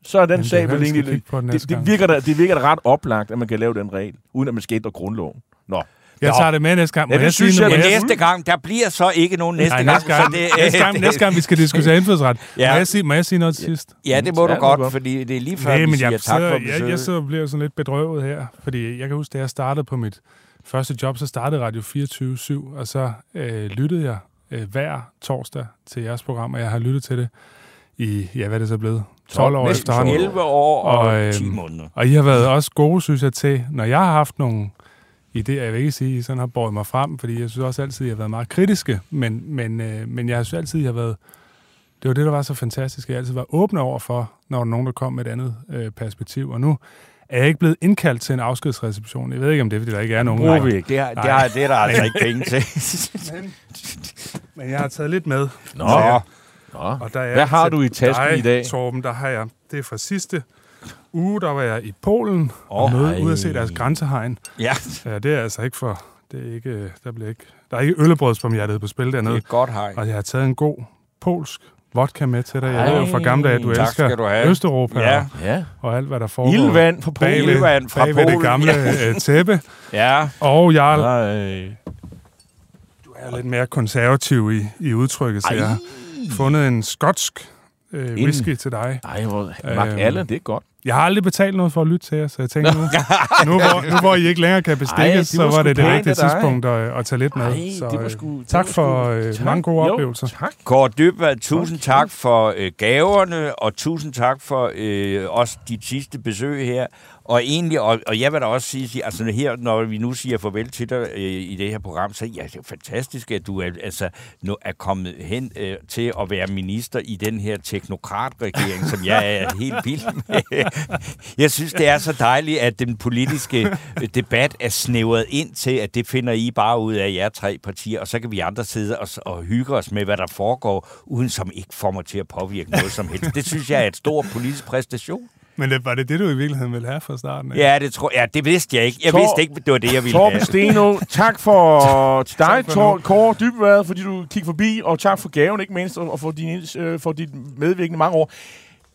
Så er den det sag vel vi egentlig... Det, det, gang. virker da, det virker da ret oplagt, at man kan lave den regel, uden at man skal ændre grundloven. Nå. Jeg tager det med næste gang. Må Ja, det jeg synes sige jeg, jeg- næste gang, der bliver så ikke nogen næste Nej, gang. næste gang, så det, næste, gang, næste gang, vi skal diskutere indfødsret. Ja. Må, jeg sige, må jeg sige noget til sidst? Ja, det må Ja, du det godt, godt. fordi det er lige før, Nej, vi men siger jeg, tak for besøget. jeg, jeg sidder og bliver sådan lidt bedrøvet her, fordi jeg kan huske, da jeg startede på mit første job, så startede Radio 24-7, og så øh, lyttede jeg øh, hver torsdag til jeres program, og jeg har lyttet til det i, ja, hvad er det så blevet? 12 år næsten efterhånden. 11 år og, Og, og øhm, 10 måneder. Og I har været også gode, synes jeg, til, når jeg har haft nogle idéer, jeg vil ikke sige, at I sådan har båret mig frem, fordi jeg synes også altid, at I har været meget kritiske, men, men, øh, men jeg synes altid, at I har været, det var det, der var så fantastisk, jeg altid var åben over for, når der var nogen, der kom med et andet øh, perspektiv, og nu er jeg ikke blevet indkaldt til en afskedsreception. Jeg ved ikke, om det er, fordi der ikke er nogen. Bruger vi ikke. Det, har, det, har, det er der altså ikke penge til. Men jeg har taget lidt med. Nå. Nå. Nå. Og der er Hvad har du i tasken dig, i dag? Torben, der har jeg, det er fra sidste uge, der var jeg i Polen og Åh, møde ej. ud at se deres grænsehegn. Ja, Ja, det er altså ikke for... Det er ikke, der, bliver ikke, der er ikke øllebrødsbomhjertet på spil det er dernede. et godt hej. Og jeg har taget en god polsk vodka med til dig. Jeg ved jo fra gamle dage, at du tak elsker du have. Østeuropa Ja. og, Ja. og alt, hvad der foregår. Ildvand fra Polen. ved, Ildvand fra bag ved det Polen. gamle øh, tæppe. Ja, Og Jarl, Nej. du er lidt mere konservativ i, i udtrykket, så jeg fundet en skotsk øh, En- whisky til dig. Ej, hvor, Mark Øhm, Allen, det er godt. Jeg har aldrig betalt noget for at lytte til jer, så jeg tænker nu, nu, hvor, nu hvor I ikke længere kan Ej, det var så var det det rigtige tidspunkt at, at tage lidt med. Ej, så, det var øh, det tak var for øh, tak. mange gode Jo, oplevelser. Tak. Kåre Dybvad, tusind tak for øh, gaverne, og tusind tak for øh, også dit sidste besøg her. Og egentlig, og, og jeg vil da også sige, altså her, når vi nu siger farvel til dig øh, i det her program, så ja, det er fantastisk, at du er, altså, nu er kommet hen øh, til at være minister i den her teknokratregering, som jeg er helt vild med. Jeg synes, det er så dejligt, at den politiske øh, debat er snævret ind til, at det finder I bare ud af jer tre partier, og så kan vi andre sidde og, og hygge os med, hvad der foregår, uden som ikke får mig til at påvirke noget som helst. Det synes jeg er et stor politisk præstation. Men det, var det det, du i virkeligheden ville have fra starten? af? Ja, det tror ja, det vidste jeg ikke. Jeg Tor- vidste ikke, det var det, jeg ville Torben have. Steno, tak for til dig, Tor. Kåre Dybvad, fordi du kiggede forbi, og tak for gaven, ikke mindst, og for din, øh, for dit medvirkning i mange år.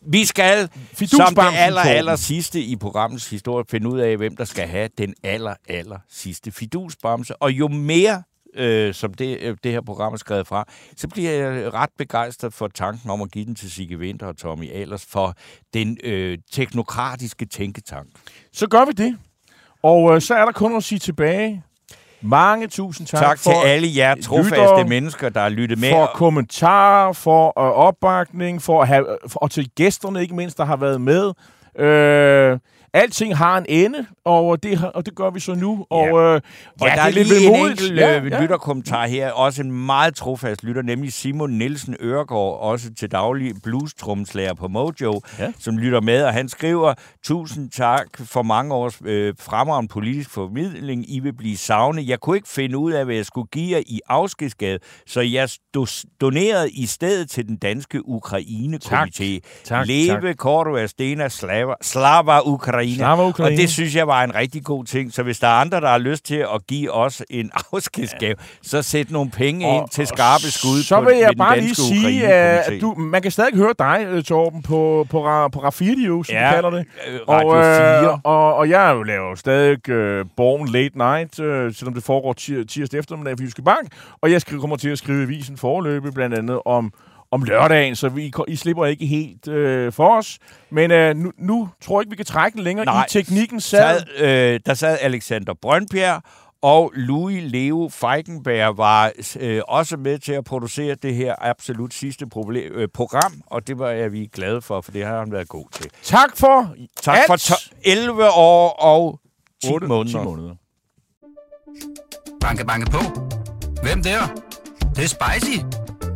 Vi skal, som Fidusbamsen, det aller, aller sidste i programmets historie, finde ud af, hvem der skal have den aller, aller sidste fidusbamse. Og jo mere øh, som det, øh, det her program er skrevet fra, så bliver jeg ret begejstret for tanken om at give den til Sigge Winter og Tommy Ahlers for den øh, teknokratiske tænketank. Så gør vi det. Og øh, så er der kun at sige tilbage. Mange tusind tak, Tak, for, til alle jer trofaste mennesker, der har lyttet med. for kommentarer, for øh, opbakning, for at have, for, og til gæsterne ikke mindst, der har været med. Øh, alting har en ende, og det, og det gør vi så nu. Og, Ja. øh, og Ja, det der er lidt lige en enkelt Ja, ja, ja. lytterkommentar her. Også en meget trofast lytter, nemlig Simon Nielsen Øregård, også til daglig blues-tromslærer på Mojo, Ja. som lytter med. Og han skriver, tusind tak for mange års øh, fremragende politisk formidling. I vil blive savnet. Jeg kunne ikke finde ud af, hvad jeg skulle give jer i afskedsgave, så jeg do- donerede i stedet til den danske Ukraine-komité. Tak, Leve tak. Korto Stena Slava, Slava Ukraine. Slava Ukraine. Og det synes jeg var en rigtig god ting. Så hvis der er andre, der har lyst til at give os en afskedsgave, så sæt nogle penge Og- ind til skarpe skud Så på, vil jeg bare lige sige, at du, man kan stadig høre dig, øh, Torben, på, på, ra, på Radio, som Ja, vi kalder det. øh, Radio og, 4. og, og jeg laver jo stadig uh, Born Late Night, uh, selvom det foregår tir, tirsdag eftermiddag for Jyske Bank. Og jeg skri- kommer til at skrive i avisen forløbe, blandt andet om om lørdagen, så vi, I slipper ikke helt øh, for os. Men øh, nu, nu tror jeg ikke, vi kan trække den længere. Nej. I teknikken sad... sad, øh, der sad Alexander Brøndbjerg, og Louis Leo Feigenberg var øh, også med til at producere det her absolut sidste problem, øh, program, og det var jeg vi glade for, for det har han været god til. Tak for Tak for to- 11 år og 10 Otte- måneder. 10 måneder. Banke, banke på. Hvem der? Det, det er spicy.